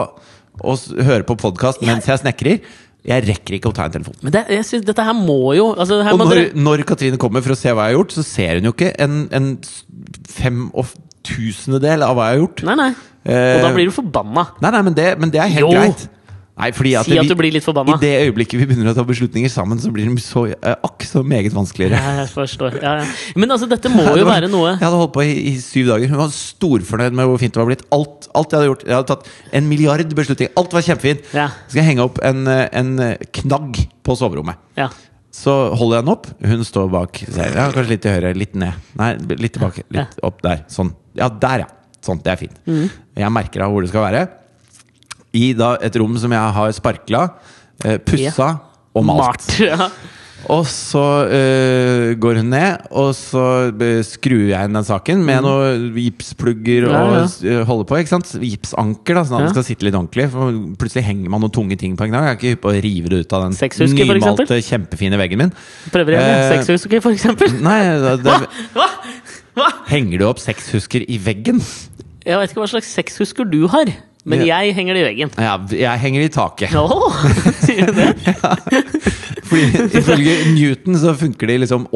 og hører på podkast mens jeg snekrer. Jeg rekker ikke å ta en telefon. Men det, jeg synes, dette her må jo altså, her Og når, dere, når Katrine kommer for å se hva jeg har gjort, så ser hun jo ikke en, en fem og tusendedel av hva jeg har gjort. Nei, nei. Eh, Og da blir du forbanna. Nei, nei, men det, men det er helt Jo. greit. Nei, fordi at Si at vi- du blir litt forbanna. I det øyeblikket vi begynner å ta beslutninger sammen, så blir de så eh, akk så meget vanskeligere. Ja, jeg forstår. Ja, ja. Men altså, dette må jo være noe Jeg hadde holdt på i, i syv dager. Hun var storfornøyd med hvor fint det var blitt. Alt, alt jeg hadde gjort. Jeg hadde tatt en milliard beslutninger. Alt var kjempefint. Ja. Skal jeg henge opp en, eh, en eh, knagg på soverommet. Ja. Så holder jeg den opp. Hun står bak. Ja, kanskje litt til høyre, litt ned. Nei, litt tilbake. Litt opp der. Sånn. Ja, der, ja. Sånn. Det er fint. Mm. Jeg merker av hvor det skal være. I da et rom som jeg har sparkla, pussa pussa og malt. Ja. Og så øh, går hun ned, og så øh, skrur jeg inn den saken med noen gipsplugger og Ja, ja. øh, holder på. ikke sant? Gipsanker, da, sånn at Ja. den skal sitte litt ordentlig. For plutselig henger man noen tunge ting på en knagg. Jeg er ikke hypp på å rive det ut av den nymalte, kjempefine veggen min. Prøver igjen. Eh, Sexhusker, for eksempel. Nei, det, det, Hva? Hva? henger du opp sexhusker i veggen? Jeg vet ikke hva slags sexhusker du har, men Ja. jeg henger det i veggen. Ja, jeg henger det i taket. Oh, sier du det? Fordi Ifølge Newton så funker de liksom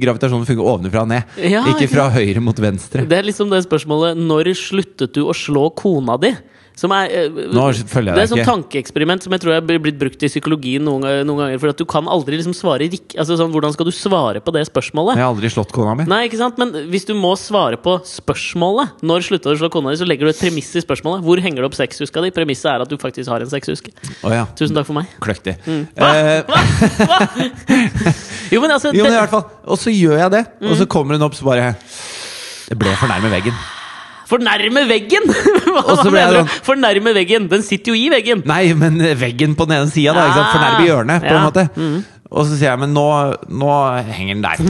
Gravitasjonen funker ovenfra og ned. Ja, ikke fra høyre mot venstre. Det er liksom det spørsmålet Når sluttet du å slå kona di? Som er, eh, Nå følger jeg det er et tankeeksperiment som jeg tror er blitt brukt i psykologien noen, noen ganger. For at du kan aldri liksom svare rik altså sånn, Hvordan skal du svare på det spørsmålet? Jeg har aldri slått kona mi. Nei, ikke sant? Men hvis du må svare på spørsmålet Når slutta du å slå kona di, så legger du et premiss i spørsmålet. Hvor henger du opp sexhuska di? Premisset er at du faktisk har en sexhuske. Oh, ja. Tusen takk for meg. Kløktig. Hva? Eh, Hva? Hva? Jo, men altså jo, men i hvert fall Og så gjør jeg det, og Mm. så kommer hun opp så bare Det ble for nærme veggen. Fornærme veggen! Hva mener du? sånn- Fornærme veggen! Den sitter jo i veggen! Nei, men veggen på den ene sida, da. Ikke sant? For Ah, nærme hjørnet, på en måte. Mm. Og så sier jeg, men nå, nå henger den der.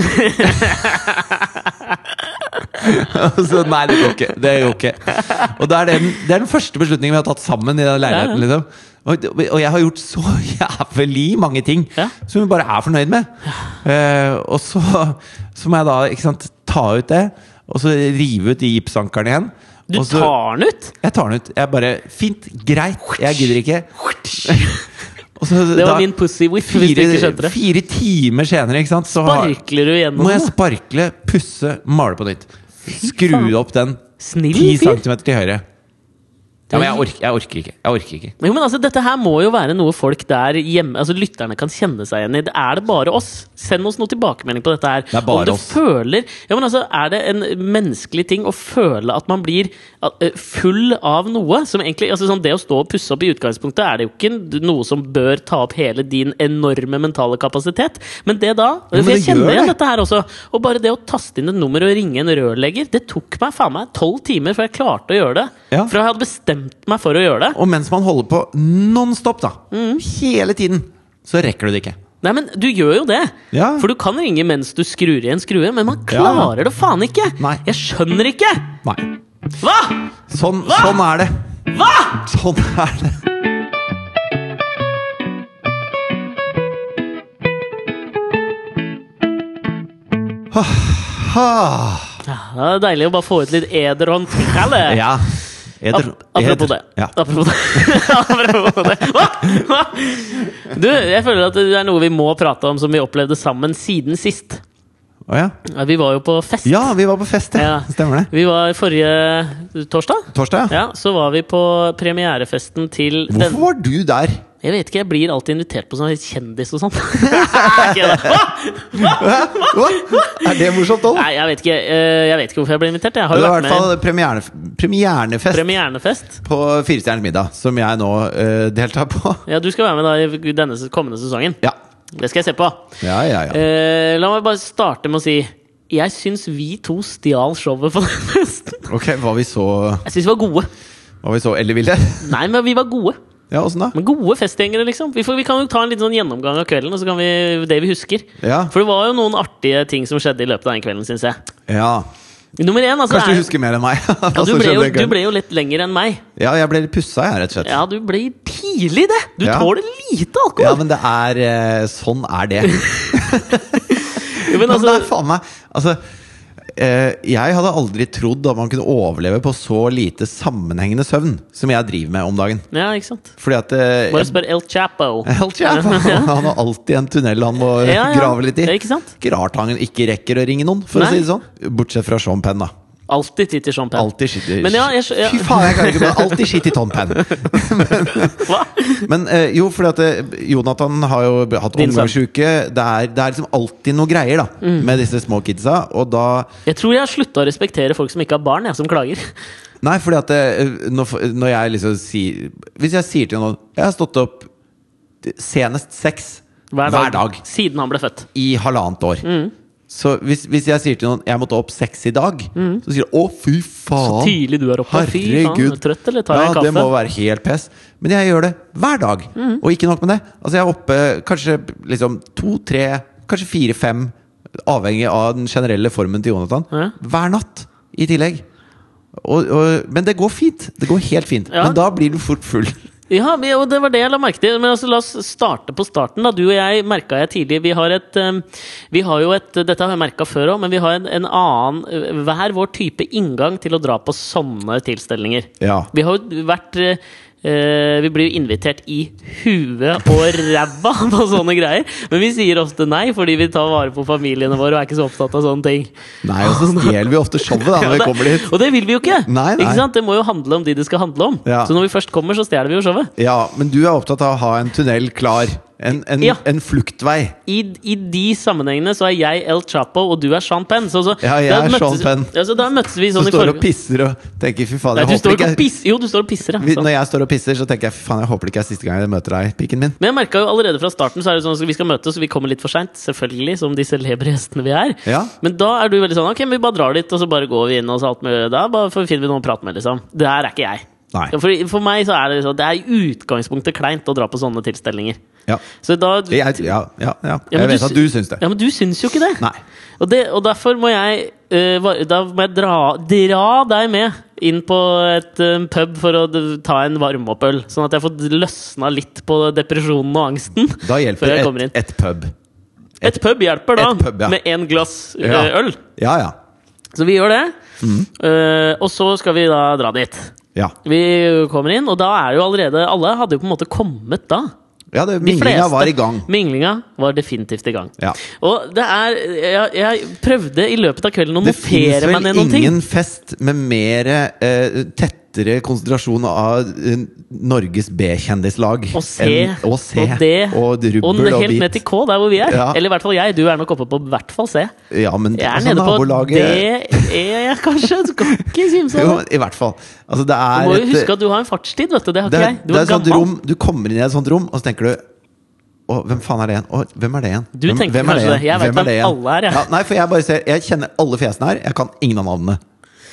Og så, nei, det går ikke. Det går ikke. Og det er, den, det er den første beslutningen vi har tatt sammen i den leiligheten. Liksom. Og, og jeg har gjort så jævlig mange ting Ja. som vi bare er fornøyd med. Uh, og så, så må jeg da ikke sant, ta ut det, og så rive ut de gipsankerne igjen. Du så, tar den ut! Jeg tar den ut. Jeg bare Fint, greit, jeg gidder ikke. Så Det var da- min pussy whiff, hvis du ikke skjønte det. fire timer senere, ikke sant, så Sparkler du gjennom må jeg sparkle, pusse, male på nytt. Skru opp den ti centimeter til høyre. Ja, men jeg orker, jeg orker ikke. Jeg orker ikke. Jo, men altså, Dette her må jo være noe folk der hjemme Altså lytterne kan kjenne seg igjen i. Er det bare oss? Send oss noe tilbakemelding på dette her. Det er bare Om du oss. føler ja, men altså, Er det en menneskelig ting å føle at man blir uh, full av noe? Som egentlig, altså sånn Det å stå og pusse opp i utgangspunktet er det jo ikke noe som bør ta opp hele din enorme mentale kapasitet. Men det da men For jeg kjenner igjen det. dette her også. Og bare det å taste inn et nummer og ringe en rørlegger, det tok meg faen meg tolv timer før jeg klarte å gjøre det. Ja. For jeg hadde bestemt meg for å gjøre det. Og mens man holder på non-stop, da, Mm. hele tiden, så rekker du det ikke. Nei, men du gjør jo det! Ja. For du kan ringe mens du skrur i en skrue, men man Ja. klarer det faen ikke! Nei. Jeg skjønner ikke! Nei. Hva?! Sånn, sånn er det. Hva?! Sånn er det. Ah, Ja, det er deilig å bare få ut litt ederhånd. Kalle. ja. Ap- Apropos det. Ja. Apropos det. Apropos det. Hva? Hva? Du, jeg føler at det er noe vi må prate om som vi opplevde sammen siden sist. Oh, ja. Ja, Vi var jo på fest. ja, vi var på fest, ja. Stemmer det. Vi var forrige torsdag. Torsdag, ja. Ja, Så var vi på premierefesten til den Hvorfor var du der? Jeg vet ikke, jeg blir alltid invitert på sånn kjendis og sånn. Er det morsomt òg? Nei, jeg vet, ikke, eh, jeg vet ikke hvorfor jeg ble invitert. Jeg har Det var i hvert fall premierne, premiernefest premiernefest. på Firestjerners middag, som jeg nå uh, deltar på. Ja, du skal være med da i denne kommende sesongen. Ja. Det skal jeg se på. Ja, ja, ja. Uh, la meg bare starte med å si jeg syns vi to stjal showet på den festen. Ok, var vi så Jeg syns vi var gode. Var vi så elleville? Nei, men vi var gode. Ja, da? Men gode festgjengere, liksom. Vi, får, vi kan jo ta en liten sånn gjennomgang av kvelden, og så kan vi det vi husker. Ja. For det var jo noen artige ting som skjedde i løpet av den kvelden, syns jeg. ja. Nummer én, altså Kanskje er- du husker mer enn meg? ja, du, ble jo, du ble jo litt lenger enn meg. Ja, jeg ble litt pussa, jeg, rett og slett. Ja, du ble tidlig det! Du Ja. tåler lite alkohol! Ja, men det er eh, Sånn er det. Jo, men Men det er altså, faen meg Altså Jeg hadde aldri trodd at man kunne overleve på så lite sammenhengende søvn som jeg driver med om dagen. ja, ikke sant? Fordi at eh, Bare spør El Chapo. El Chapo. Han har alltid en tunnel han må Ja, ja. grave litt i. Ja, ikke sant? Ikke rart han ikke rekker å ringe noen, for Nei. å si det sånn. Bortsett fra Sean Penn, da. Alltid titt i Sean Penn. Alltid skitt i Men ja, jeg ja. Fy faen, jeg kan ikke men Alltid skitt i Tom Penn. Hva? Men eh, jo, fordi at eh, Jonathan har jo hatt omgangsuke. Det det er liksom alltid noe greier da Mm. med disse små kidsa. Og da Jeg tror jeg har slutta å respektere folk som ikke har barn, jeg, som klager. Nei, fordi at eh, når, når jeg liksom sier Hvis jeg sier til noen Jeg har stått opp senest seks Hver dag. hver dag Siden han ble født. i halvannet år. Så hvis, hvis jeg sier til noen jeg måtte opp seks i dag, så sier de 'å, fy faen'. Så tidlig du er oppe. Fy faen, trøtt, eller tar jeg kaffe? det må være helt pess. Men jeg gjør det hver dag. Mm. Og ikke nok med det. Altså Jeg er oppe kanskje liksom to, tre, kanskje fire, fem, avhengig av den generelle formen til Jonathan, Ja. hver natt i tillegg. Og, og, men det går fint. Det går helt fint. Ja. Men da blir du fort full. Ja, og det var det jeg la merke til. Men altså, la oss starte på starten. da Du og jeg merka jeg tidlig Vi har et um, Vi har jo et Dette har jeg merka før òg, men vi har en, en annen uh, Hver vår type inngang til å dra på sånne tilstelninger. Ja. Vi har jo vært eh, Vi blir jo invitert i huet og ræva på sånne greier. Men vi sier ofte nei, fordi vi tar vare på familiene våre og er ikke så opptatt av sånne ting. Nei, og så stjeler vi ofte showet da når vi kommer dit. Og det vil vi jo ikke! Nei, nei. Ikke sant? Det må jo handle om de det skal handle om. Ja. Så når vi først kommer, så stjeler vi jo showet. Ja, men du er opptatt av å ha en tunnel klar. En, en, Ja. en fluktvei. I, I de sammenhengene så er jeg El Chapo, og du er Sean Penn. Så, så, Ja, jeg er møttes- Sean Penn. Ja, så da møttes vi Så sånn i står og pisser og tenker 'fy faen', jeg Nei, håper ikke jeg... Jo, du står og pisser, ja. Sånn. Når jeg står og pisser, så tenker jeg 'fy faen, jeg håper ikke er siste gang jeg møter deg, piken min'. Men jeg merka jo allerede fra starten Så er det sånn at vi skal møtes, og vi kommer litt for seint. Selvfølgelig, som de celebre gjestene vi er. Ja. Men da er du veldig sånn Ok, vi bare drar dit, og så bare går vi inn, og så alt mulig. Da bare finner vi noen å prate med, liksom. Det her er ikke jeg. For, for meg så er det sånn Det er i utgangspunktet kleint å dra på sånne tilstelninger. Ja. Så da Jeg, ja, ja, ja. Jeg vet du at du syns det. Ja, men du syns jo ikke det. Og, det, og derfor må jeg uh, Da må jeg dra, dra deg med inn på et uh, pub for å ta en varmeoppøl. Sånn at jeg får løsna litt på depresjonen og angsten. Da hjelper et, et pub. Et pub hjelper da, pub, ja. med én glass Ja. øl. Ja, ja. Så vi gjør det. Eh, og så skal vi da dra dit. Ja, Vi kommer inn, og da er jo allerede Alle hadde jo på en måte kommet da. Ja det, minglinga fleste- var i gang. Minglinga var definitivt i gang. Ja. Og det er jeg, jeg prøvde i løpet av kvelden å notere meg ned noen ting. Det fins vel ingen fest med mer eh, tettere konsentrasjon av eh, Norges B-kjendislag Og C, enn- og, C, og D, og rubbel og og, helt ned til. K, der hvor vi er. Ja. Eller i hvert fall jeg. Du er nok oppe på hvert fall C. Ja, men Jeg er altså, nede på D, E, kanskje. Du kan ikke kimse av det. i hvert fall. Altså, det Du er må jo et- huske at du har en fartstid, vet du. Det har ikke jeg. Du er sånt rom Du kommer inn i et sånt rom, og så tenker du å, hvem faen er det igjen? Å, hvem er det igjen? Du hvem, tenker hvem kanskje det. Jeg vet Hvem hvem alle er, jeg. Ja, nei, for jeg bare ser Jeg kjenner alle fjesene her. Jeg kan ingen av navnene.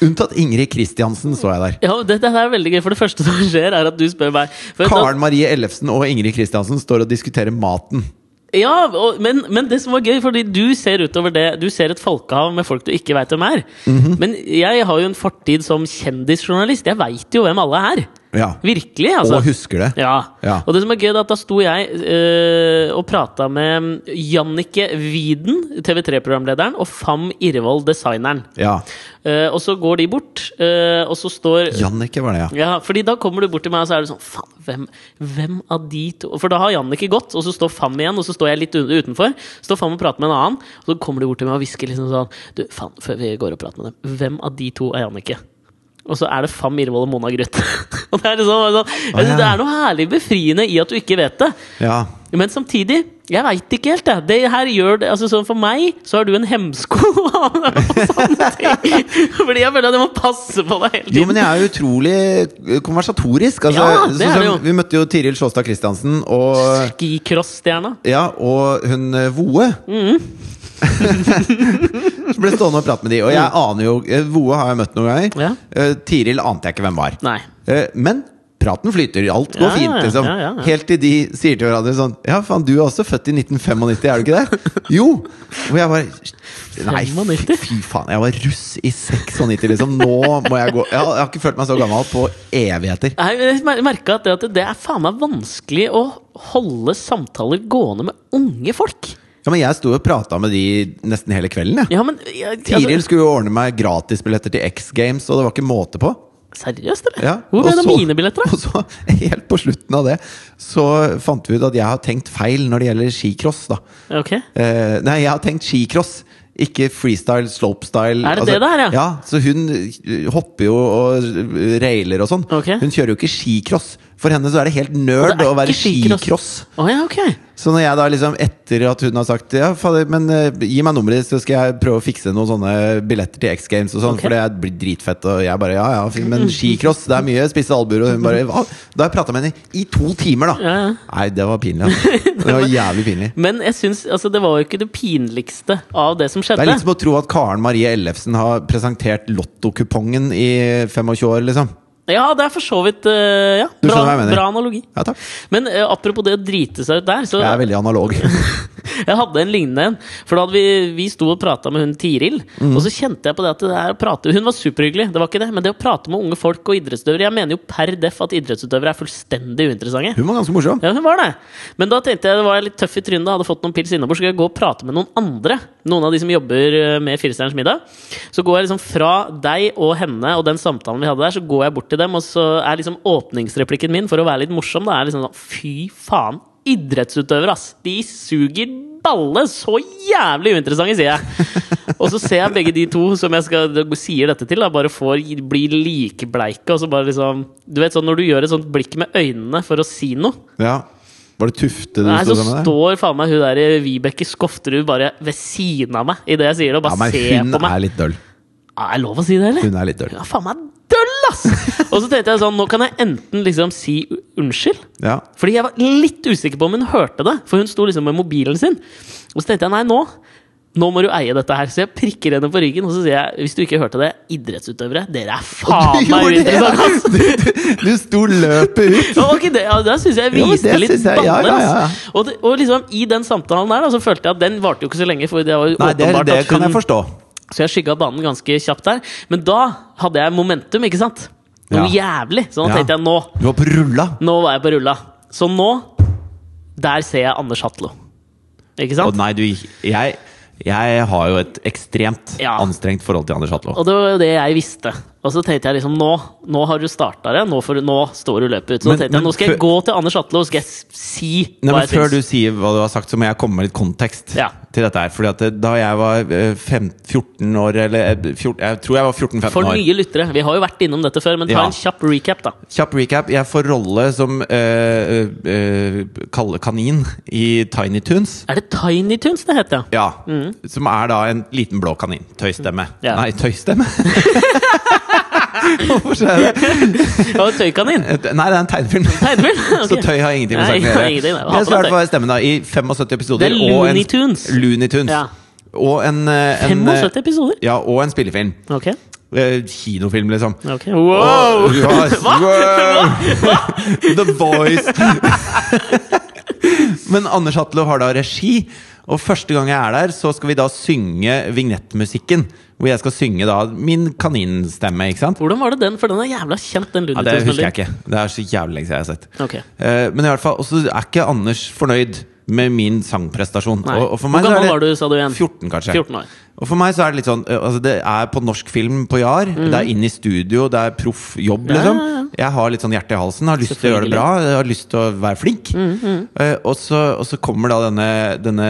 Unntatt Ingrid Kristiansen, så jeg der. Ja, det, det er veldig gøy, for det første som skjer, er at du spør meg Karen Marie Ellefsen og Ingrid Kristiansen står og diskuterer maten. Ja, og, men, men det som var gøy, fordi du ser utover det Du ser et folkehav med folk du ikke veit hvem er. Mhm. Men jeg har jo en fortid som kjendisjournalist. Jeg veit jo hvem alle er. Ja. Virkelig, altså. Og husker det. Ja. Ja. Og det som er gøy, er at da sto jeg øh, og prata med Jannicke Widen, TV3-programlederen, og Fam Irvold, designeren. Ja. Uh, og så går de bort, uh, og så står Jannicke var det, ja. ja, fordi da kommer du bort til meg, og så er det sånn Faen, hvem, hvem av de to For da har Jannicke gått, og så står Fam igjen, og så står jeg litt utenfor. Står Fam og prater med en annen, og så kommer de bort til meg og hvisker liksom sånn Du, faen, før vi går og prater med dem, hvem av de to er Jannicke? Og så er det Fam Irvold og Mona Gruth. og det er liksom ja. Det er noe herlig befriende i at du ikke vet det. ja. Men samtidig, jeg veit ikke helt, jeg. Det her gjør det altså sånn For meg så er du en hemsko. Og sånne ting. Fordi jeg føler at jeg må passe på deg hele tiden. Jo, men jeg er jo utrolig eh, konversatorisk. Altså, Ja, det sånn er det jo. Vi møtte jo Tiril Sjåstad Christiansen og, Skicross-stjerna. ja, og hun eh, Voe. Så ble stående og prate med de. Og jeg aner jo eh, Voe har jeg møtt noen ganger. Mm. Ja. Eh, Tiril ante jeg ikke hvem var. Nei. Eh, Men praten flyter. Alt går Ja, fint, liksom. ja, ja, ja. Helt til de sier til hverandre sånn Ja, faen, du er også født i 1995, er du ikke det? Jo! Og jeg bare Nei, fy, 95? fy faen. Jeg var russ i 96, liksom. Nå må jeg gå Jeg har, jeg har ikke følt meg så gammel på evigheter. Jeg merka at det, at det er faen meg vanskelig å holde samtaler gående med unge folk. Ja, men jeg sto og prata med de nesten hele kvelden, jeg. Ja, men jeg, Tiril altså, skulle jo ordne meg gratisbilletter til X Games, og det var ikke måte på. Seriøst, eller? Ja, Hvor ble det av mine billetter, da? Og så, helt på slutten av det, så fant vi ut at jeg har tenkt feil når det gjelder skicross, da. Ok. Eh, nei, jeg har tenkt skicross. Ikke freestyle, slopestyle. Er det det der, ja? Ja, Så hun hopper jo og railer og sånn. Ok. Hun kjører jo ikke skicross. For henne så er det helt nerd er å være skicross. Oh, ja, okay. Så når jeg da liksom, etter at hun har sagt Ja, fader, men uh, gi meg nummeret ditt, så skal jeg prøve å fikse noen sånne billetter til X Games og sånn, okay. for det blir dritfett. Og jeg bare ja, ja, fint, men skicross, det er mye spisse albuer. Og hun bare hva? Da har jeg prata med henne i to timer, da! Ja, ja. Nei, det var pinlig. Altså. Det var jævlig pinlig. Men jeg syns altså, det var jo ikke det pinligste av det som skjedde. Det er litt som å tro at Karen Marie Ellefsen har presentert lottokupongen i 25 år, liksom. Ja, det er for så vidt eh, ja, bra, bra analogi. Ja takk. Men uh, apropos det å drite seg ut der, så Jeg er veldig analog. Jeg hadde en lignende en. For da hadde vi, vi sto og prata med hun Tiril, Mm. og så kjente jeg på det at det der å prate Hun var superhyggelig, det var ikke det, men det å prate med unge folk og idrettsutøvere Jeg mener jo per def at idrettsutøvere er fullstendig uinteressante. Hun var ganske morsom. Ja, hun var det. Men da tenkte jeg det var litt tøff i trynet. Hadde fått noen pils innabords. Skulle jeg gå og prate med noen andre. Noen av de som jobber eh, med Firestjerners middag. Så går jeg liksom fra deg og henne og den samtalen vi hadde der, så går jeg bort til dem, og så er liksom åpningsreplikken min, for å være litt morsom, da er liksom sånn Fy faen! Idrettsutøvere, ass! De suger balle! Så jævlig uinteressante, sier jeg. Og så ser jeg begge de to som jeg skal, sier dette til, da, bare får, bli likebleike, og så bare liksom Du vet sånn når du gjør et sånt blikk med øynene for å si noe Ja. Var det Tufte du Nei, sto sammen med? står faen meg hun der i Vibeke Skofterud bare ved siden av meg idet jeg sier det, og Ja, men ser hun på meg. er litt døll. Er det lov å si det, eller? Hun er litt døll. Ja, faen meg døll, ass! og så tenkte jeg sånn, nå kan jeg enten liksom si u- unnskyld, Ja. fordi jeg var litt usikker på om hun hørte det, for hun sto liksom med mobilen sin. Og så tenkte jeg nei, nå nå må du eie dette her. Så jeg prikker henne på ryggen og så sier jeg hvis du ikke hørte det, idrettsutøvere, dere er faen meg uinteressante, ass! Du, du, du sto løpet ut! Ja, ok, det, ja, da syns jeg viste jo, litt synes ja, ja, ja. Og, det, og liksom i den samtalen der så følte jeg at den varte jo ikke så lenge. For det var jo Nei, det, det at kan jeg forstå. Så jeg skygga banen ganske kjapt der. Men da hadde jeg momentum, ikke sant? Noe jævlig. Så nå tenkte jeg nå Du var på rulla! Nå var jeg på rulla. Så nå Der ser jeg Anders Hatlo. Ikke sant? sant? nei, du Jeg, jeg har jo et ekstremt Ja. anstrengt forhold til Anders Hatlo. Og det var jo det jeg visste. Og så tenkte jeg liksom nå, nå har du starta det, nå, for, nå står du løpet ut. Så Men- tenkte jeg nå skal jeg gå til Anders Atle og skal jeg si Nei, hva jeg Før du sier hva du har sagt, så må jeg komme med litt kontekst Ja. til dette her. Fordi at da jeg var eh, fem, 14 år, eller eh, 14, jeg tror jeg var 14-15 år. For nye lyttere. Vi har jo vært innom dette før, men ta Ja. en kjapp recap, da. Kjapp recap. Jeg får rolle som øh, Kalle Kanin i Tiny Toons. Er det Tiny Tunes det heter, ja? Mm. Som er da en liten blå kanin. Tøystemme. Mm. Ja. Nei, tøystemme? Hvorfor sa jeg det? Ja, Tøykanin. Nei, det er en tegnefilm. Tegnefilm? Så tøy har ingenting med saken å gjøre. jeg skal i hvert fall stemme da i 75 episoder. Det er en- Looney Tunes. Looney Tunes. Ja. Og en, eh, en, 75 episoder? Ja, og en spillefilm. Ok. Eh, Kinofilm, liksom. ok Wow! Og- Hva? wow! The Voice. Men Anders Hatlo har da regi, og første gang jeg er der, så skal vi da synge vignettmusikken. Hvor jeg skal synge da min kaninstemme, ikke sant? Hvordan var det den? For den er jævla kjent, den Ja, Det husker jeg ikke. Det er så jævlig lenge siden jeg har sett. Okay. Uh, men i hvert fall, også er ikke Anders fornøyd med min sangprestasjon. Nei. Og, og Hvor gammel det var du, sa du igjen? 14, kanskje. 14 år. Og for meg så er det litt sånn eh, altså Det er på norsk film på Jar. Det er inn i studio, det er proff jobb, Ja, liksom. ja, ja. Jeg har litt sånn hjerte i halsen, har lyst til å gjøre det bra, jeg har lyst til å være flink. Eh, og, så, og så kommer da denne, denne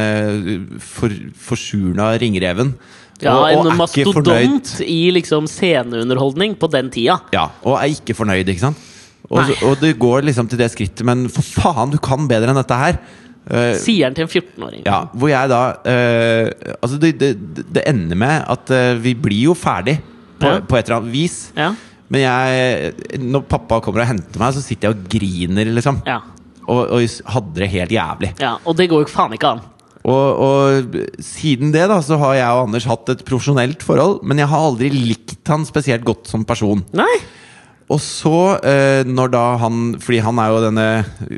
for, forsurna ringreven. Ja, og, og en mastodont i liksom sceneunderholdning på den tida. Ja, og er ikke fornøyd, ikke sant? Og, og det går liksom til det skrittet, men for faen, du kan bedre enn dette her! Uh, Sier den til en 14-åring. Ja, hvor jeg da uh, Altså, det, det, det ender med at uh, vi blir jo ferdig på, Ja. på et eller annet vis. Ja. Men jeg Når pappa kommer og henter meg, så sitter jeg og griner, liksom. Ja. Og, og hadde det helt jævlig. ja. Og det går jo faen ikke an. Og, og siden det da så har jeg og Anders hatt et profesjonelt forhold, men jeg har aldri likt han spesielt godt som person. Nei. Og så, eh, når da han Fordi han er jo denne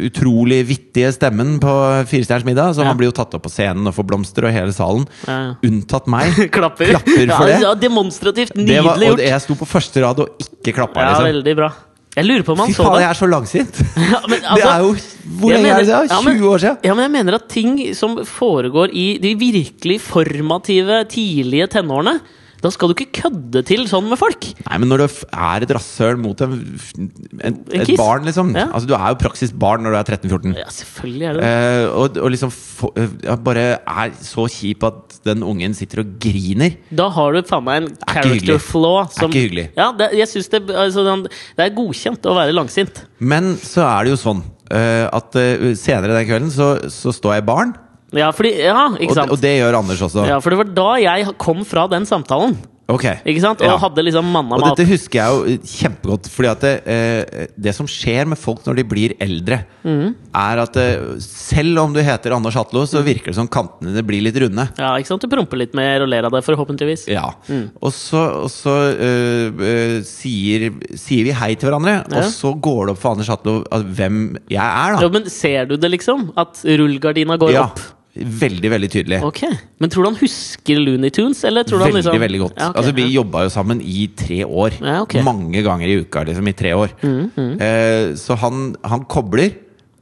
utrolig vittige stemmen på Firestjerners middag, så Ja. han blir jo tatt opp på scenen og får blomster og hele salen. Ja, ja. Unntatt meg. Klapper. Klapper for ja, det. Ja, demonstrativt. Det var, Nydelig og jeg sto på første rad og ikke klappa, Ja, liksom. veldig bra. Jeg lurer på om han Fy så faen, det. jeg er så langsint! Ja, men, det altså, er jo Hvor jeg lenge er det siden? ja, men- 20 år siden? Ja, men jeg mener at ting som foregår i de virkelig formative, tidlige tenårene Da skal du ikke kødde til sånn med folk! Nei, men når du er et rasshøl mot en, en, En et barn, liksom Ja. Altså, du er jo praksis barn når du er 13-14. Ja, selvfølgelig er det. Eh, og, og liksom få, eh, ja, bare er så kjip at den ungen sitter og griner. Da har du faen meg en character flaw som ikke hyggelig. Ja, det, jeg synes det, altså, det er godkjent å være langsint. Men så er det jo sånn uh, at uh, senere den kvelden så, så står jeg i baren, Ja, fordi, ja, ikke sant? og det gjør Anders også. Ja, for det var da jeg kom fra den samtalen. Ok. Ikke sant? Og Ja. hadde liksom manna Og meg opp. dette husker jeg jo kjempegodt. Fordi at det, eh, det som skjer med folk når de blir eldre, mm. er at eh, selv om du heter Anders Hatlo, så virker det som kantene dine blir litt runde. Ja, ikke sant? Du promper litt mer og ler av det, forhåpentligvis. Ja. Mm. Og så, og så øh, øh, sier, sier vi hei til hverandre, Ja. og så går det opp for Anders Hatlo hvem jeg er, da. Ja, men ser du det, liksom? At rullegardina går Ja. opp? Veldig, veldig tydelig. Ok, Men tror du han husker Looney Tunes? Eller tror du han Veldig, liksom veldig godt. Ja, okay, altså, vi ja. jobba jo sammen i tre år. Ja, okay. Mange ganger i uka, liksom. I tre år. Mm, Eh, så han, han kobler,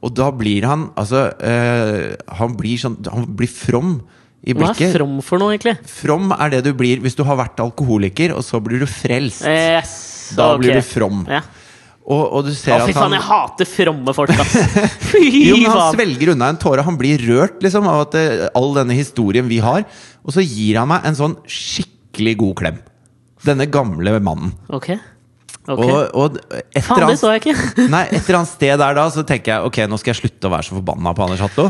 og da blir han altså eh, Han blir sånn Han blir from i Hva er from for noe, egentlig? From er det du blir hvis du har vært alkoholiker, og så blir du frelst. Yes, Da okay. blir du from. Ja. Og, og du ser Å, fy at faen, han jeg hater fromme folk, ass! Fy Jo, men Han faen! svelger unna en tåre. Han blir rørt liksom av at eh, all denne historien vi har. Og så gir han meg en sånn skikkelig god klem. Denne gamle mannen. Ok. ok. Og, og etter Faen, det så jeg ikke! Nei, et eller annet sted der da Så tenker jeg ok, nå skal jeg slutte å være så forbanna på Anders Hatlo.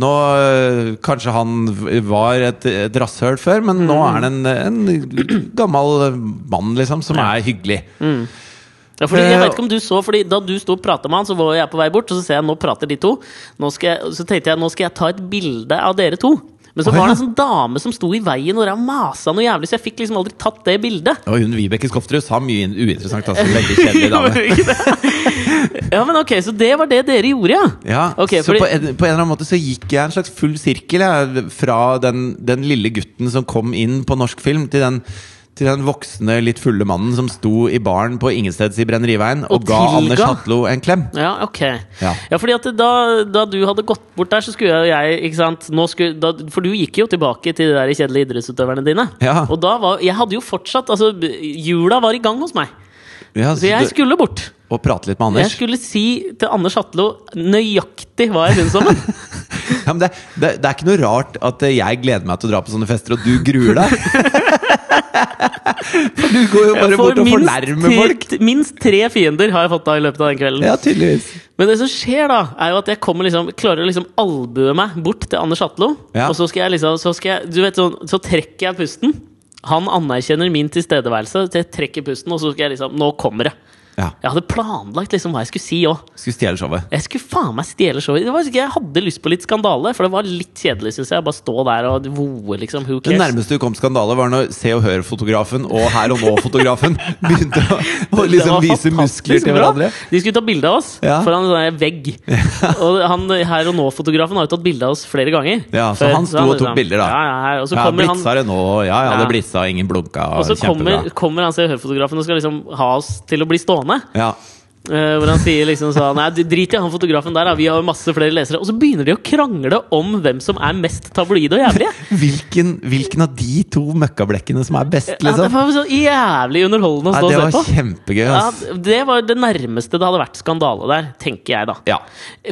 Nå, øh, Kanskje han v- var et, et rasshøl før, men nå er han en, en gammel mann liksom som er hyggelig. Ja, fordi, jeg Eh, vet ikke om du så, fordi Da du sto og prata med han, så var jeg på vei bort, og så ser jeg nå prater de to. Jeg, så tenkte jeg nå skal jeg ta et bilde av dere to. Men så var det en sånn dame som sto i veien og masa noe jævlig, så jeg fikk liksom aldri tatt det bildet. Og hun Vibeke Skofterud sa mye uinteressant. Altså, veldig kjedelig dame. Ja, men ok, Så det var det dere gjorde, ja? Ja, okay, så fordi- på, en, på en eller annen måte så gikk jeg en slags full sirkel jeg, fra den, den lille gutten som kom inn på norsk film, til den, til den voksne, litt fulle mannen som sto i baren på Ingensteds i Brenneriveien og, Og ga tilga. Anders Hatlo en klem. Ja, ok. Ja. Ja, fordi at da, da du hadde gått bort der, så skulle jeg, ikke sant skulle, da, For du gikk jo tilbake til de der kjedelige idrettsutøverne dine. Ja. Og da var Jeg hadde jo fortsatt Altså, jula var i gang hos meg. Ja, Så jeg skulle bort. og prate litt med Anders? Jeg skulle si til Anders Hatlo nøyaktig hva jeg syns om ham. Ja, det, det, det er ikke noe rart at jeg gleder meg til å dra på sånne fester, og du gruer deg. For du går jo bare bort og fornærmer folk. minst tre fiender har jeg fått da i løpet av den kvelden. Ja, tydeligvis. Men det som skjer, da, er jo at jeg kommer liksom klarer å liksom albue meg bort til Anders Hatlo. Ja. Og så skal jeg liksom Så, skal jeg, du vet, sånn, så trekker jeg pusten. Han anerkjenner min tilstedeværelse. Så jeg trekker pusten, og så skal jeg liksom Nå kommer det. Ja. Jeg hadde planlagt liksom hva jeg skulle si òg. Skulle stjele showet. Jeg skulle faen meg stjele showet. Det var jeg hadde lyst på litt skandale, for det var litt kjedelig, syns jeg. Bare stå der og voe, liksom. Who Det nærmeste du kom skandale, var når Se og Hør-fotografen og Her og Nå-fotografen begynte å, å liksom vise muskler til hverandre. De skulle ta bilde av oss Ja. foran en sånn vegg. Og han Her og Nå-fotografen har jo tatt bilde av oss flere ganger. Ja, så Før, han sto og tok bilder, da. Ja, ja, og så Ja, kommer han blitsa det nå, ja ja, det blitsa, ingen blunka. og så kommer, kommer han Se og Hør-fotografen og skal liksom ha oss til å bli stående. Ja. Uh, hvor han sier liksom sånn Nei, drit i han fotografen der, da. vi har masse flere lesere. Og så begynner de å krangle om hvem som er mest tabloide og jævlige. Hvilken, hvilken av de to møkkablekkene som er best, Ja, det liksom? var så jævlig underholdende å stå og det se var på. kjempegøy. Ja, ass. det var det nærmeste det hadde vært skandale der, tenker jeg da. Ja.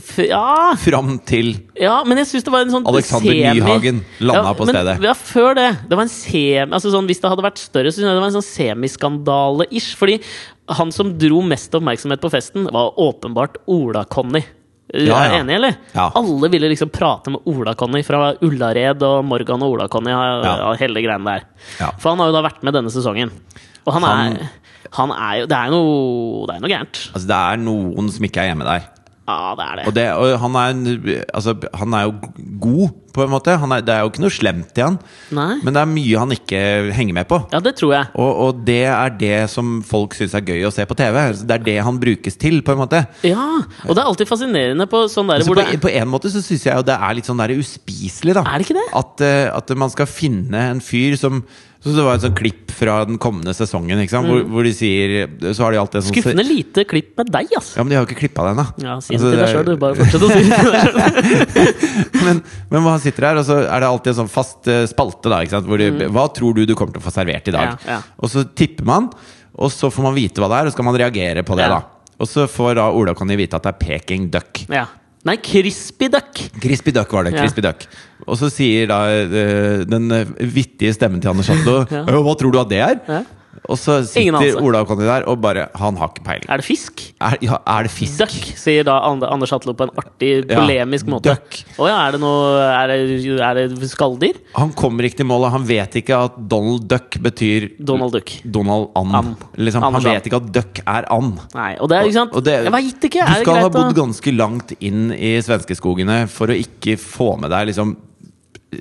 F ja, Fram til Ja, men jeg syns det var en sånn Alexander semi- Nyhagen landa på men, stedet. Ja, før det. Det var en semi... Altså sånn, hvis det hadde vært større, så synes jeg det var en sånn semiskandale-ish. Fordi han som dro mest oppmerksomhet på festen, var åpenbart Ola-Conny. Du Ja, er ja. enig, eller? Ja. Alle ville liksom prate med Ola-Conny fra Ullared og Morgan og Ola-Conny Ja. hele greiene der. Ja. For han har jo da vært med denne sesongen. Og han, Han- er Han er jo Det er noe Det er noe gærent. Altså, det er noen som ikke er hjemme der. Ja, det er det. Og, det, og han, er, en- altså, han er jo god, på en måte. Han er, det er jo ikke noe slemt i han. Nei? Men det er mye han ikke henger med på. Ja, det tror jeg. Og, og det er det som folk syns er gøy å se på TV. Det er det han brukes til, på en måte. Ja, og det er alltid fascinerende på sånn der Altså, på, på en måte så syns jeg jo det er litt sånn der uspiselig, da. Er det ikke det? At, eh, at man skal finne en fyr som Så det var et sånt klipp fra den kommende sesongen, ikke sant? Hvor, hvor de sier Så har de alltid en sånn Skuffende lite klipp med deg, ass. Ja, men de har jo ikke klippa det ennå. Ja, si Altså, til deg sjøl, du. Bare fortsett å si det til deg men, men han sitter her, og så er det alltid en sånn fast eh, spalte. da? Hvor de, Hva tror du du kommer til å få servert i dag? Mm. Ja, ja. Og så tipper man, og så får man vite hva det er, og så skal man reagere på det. Da Og så får da Ola Conny vite at det er Peking duck. Ja. Nei, crispy duck. Crispy duck var det. Ja. crispy duck Og så sier da eh, den eh, vittige stemmen til Anders Chatlo Ja. «Ja, Hva tror du at det er? Ja. Og så sitter Ola Ola Conny der og bare Han har ikke peiling. Er det fisk? Er, ja, er det fisk? Duck, sier da Anders Hatlo på en artig, Ja, polemisk måte. duck. Å ja, er det noe Er det, er det skalldyr? Han kommer ikke til målet. Han vet ikke at Donald Duck betyr Donald Duck. Donald And. And. Liksom, han vet ikke at duck er and. Nei, og det er ikke sant Og det- Jeg veit ikke. Du skal ha bodd ganske langt inn i svenskeskogene for å ikke få med deg liksom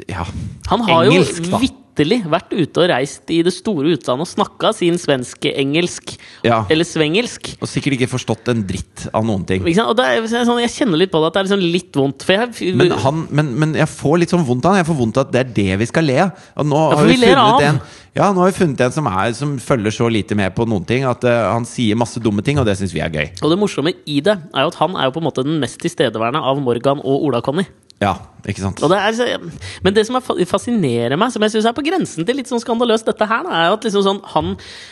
Ja, Han har engelsk, jo da. Vitterlig vært ute og reist i det store utlandet og snakka sin svenske-engelsk. Ja. Eller svengelsk. Og sikkert ikke forstått en dritt av noen ting. Og er, er det sånn, jeg kjenner litt på det at det er liksom litt vondt. For jeg, Men, han, men, men jeg får litt sånn vondt av han. Jeg får vondt av at det er det vi skal le av. Nå ja, har vi vi funnet en Ja, nå har vi funnet en som, er, som følger så lite med på noen ting at uh, han sier masse dumme ting, og det syns vi er gøy. og det morsomme i det er jo at han er jo på en måte den mest tilstedeværende av Morgan og Ola-Conny. Ja, ikke sant? Det er, men det som er fascinerer meg, som jeg syns er på grensen til litt sånn skandaløst, dette her, da, er at liksom sånn han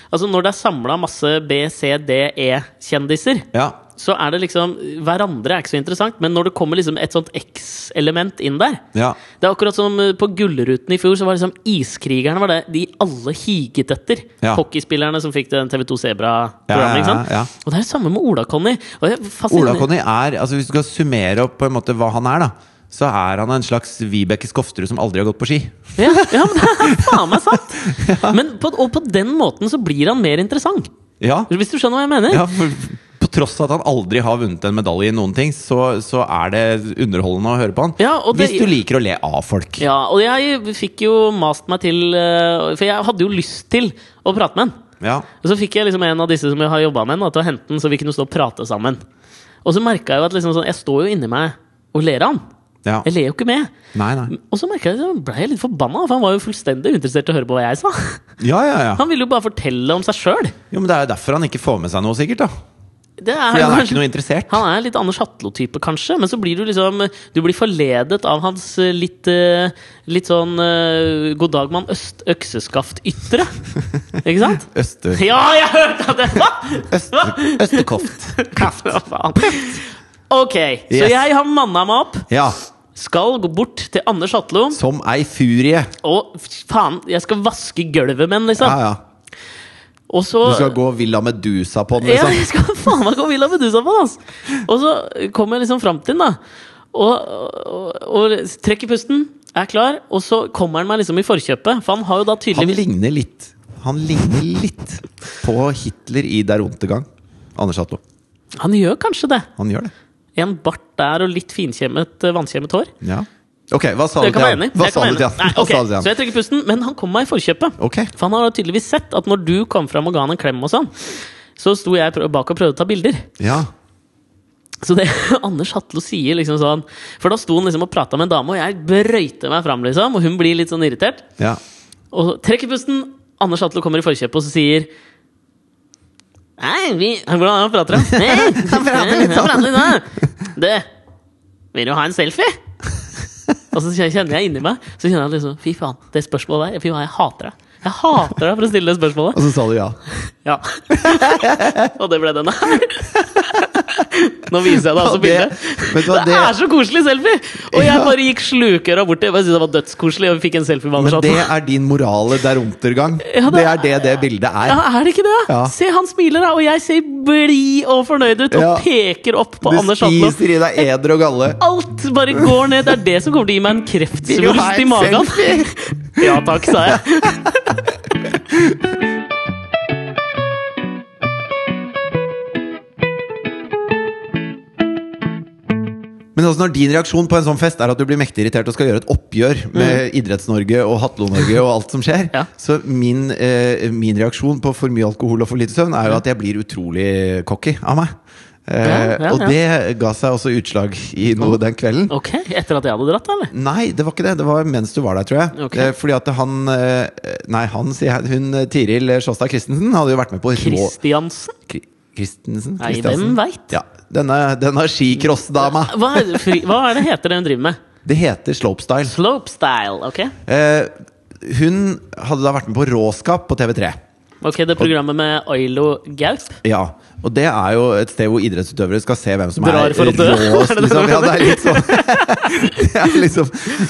Altså når det er samla masse B, C, D, E-kjendiser, Ja. så er det liksom Hverandre er ikke så interessant, men når det kommer liksom et sånt X-element inn der ja. Det er akkurat som eh, på Gullruten i fjor, så var liksom Iskrigerne var det de alle higet etter. Ja. Hockeyspillerne som fikk den TV2 Sebra-programmet. Ja. Og det er det samme med Ola-Conny. Ola-Conny er altså Hvis du skal summere opp på en måte hva han er, da så er han en slags Vibeke Skofterud som aldri har gått på ski. Ja, ja, men det er faen meg sant! Men på, og på den måten så blir han mer interessant. Ja, Hvis du skjønner hva jeg mener? ja for På tross av at han aldri har vunnet en medalje i noen ting, så, så er det underholdende å høre på han. Ja, og det- Hvis du liker å le av folk. Ja, og jeg fikk jo mast meg til eh, For jeg hadde jo lyst til å prate med han. Ja. Og så fikk jeg liksom en av disse som jeg har jobba med, til å hente han så vi kunne stå og prate sammen. Og så merka jeg jo at liksom sånn, jeg står jo inni meg og ler av han. Ja. Jeg ler jo ikke med. Nei, nei. Og så merka jeg så ble jeg litt forbanna, for han var jo fullstendig uinteressert i å høre på hva jeg sa. Ja, ja, ja. Han ville jo bare fortelle om seg sjøl. Jo, men Det er jo derfor han ikke får med seg noe, sikkert. da Det er Fordi han er ikke noe interessert. Han er litt Anders Hatlo-type, kanskje, men så blir du liksom Du blir forledet av hans eh, litt eh, Litt sånn uh, God dag, mann, øst økseskaft-ytre. Ikke sant? Øster, Ja, jeg hørte det! Hva? øster, østerkoft. Kaft. Ok, så Yes. jeg har manna meg opp. Ja. Skal gå bort til Anders Hatlo. Som ei furie. Og faen, jeg skal vaske gulvet med den, liksom. Ja, ja. Og så Du skal gå Villa Medusa på den, Ja, liksom. jeg skal faen meg gå Villa Medusa på den! Altså. Og så kommer jeg liksom fram til den, da. Og, og, og trekker pusten, er klar, og så kommer han meg liksom i forkjøpet. For han har jo da Han ligner litt Han ligner litt på Hitler i Der Untergang. Anders Hatlo. Han gjør kanskje det. Han gjør det. En bart der og litt finkjemmet, eh, vannkjemmet hår. Ja. Ok, hva sa du til han? Hva sa du til han? Nei, Hva sa du til Så jeg trekker pusten, men han kom meg i forkjøpet. Okay. For han har tydeligvis sett at når du kom fram og ga han en klem og sånn, så sto jeg bak og prøvde å ta bilder. Ja. Så det Anders Hatlo sier liksom sånn For da sto han liksom og prata med en dame, og jeg brøyter meg fram, liksom, og hun blir litt sånn irritert. ja. Og trekker pusten. Anders Hatlo kommer i forkjøpet og så sier Nei, vi Hvordan han prater han? Nei, han prater litt sånn. Du, vil du ha en selfie? Og så kjenner jeg inni meg Så kjenner jeg liksom Fy faen, det spørsmålet der Fy faen, jeg hater deg. Jeg hater deg for å stille det spørsmålet. Og så sa du ja. Ja. og det ble den her. Nå viser jeg deg altså bildet. det- Det det- er så koselig selfie! Og jeg bare gikk slukøra bort til Jeg syntes det var dødskoselig, og vi fikk en selfie med Anders Men det er din morale der untergang. Ja, det er det det bildet er. Ja, er det ikke det? Ja. Se, han smiler, da, og jeg ser blid og fornøyd ut og Ja. peker opp på Du Anders Du spiser i deg eder og galle. Alt bare går ned. Det er det som kommer til å gi meg en kreftsvulst i en magen. Ja takk, sa jeg. Men også når din reaksjon på en sånn fest er at du blir mektig irritert og skal gjøre et oppgjør med Idretts-Norge og Hatlo-Norge og alt som skjer, Ja. så min, eh, min reaksjon på for mye alkohol og for lite søvn er jo at jeg blir utrolig cocky av meg. Eh, Ja, ja, Og det ga seg også utslag i noe den kvelden. Ok, Etter at jeg hadde dratt, eller? Nei, det var ikke det. Det var mens du var der, tror jeg. Okay. Eh, Fordi at han eh, Nei, han, sier jeg. Hun eh, Tiril Sjåstad Christensen hadde jo vært med på. Kristiansen? Kri- Christensen? Nei, hvem vet? Ja, denne, denne skicrossdama. Hva, fri, hva er det heter det hun driver med? Det heter slopestyle. Slopestyle, ok? Eh, hun hadde da vært med på Råskap på TV3. Ok, Det er programmet med Ailo Gaup? Ja, og det er jo et sted hvor idrettsutøvere skal se hvem som Drar er råest. Er det det Liksom. Ja, det er litt sånn Det er liksom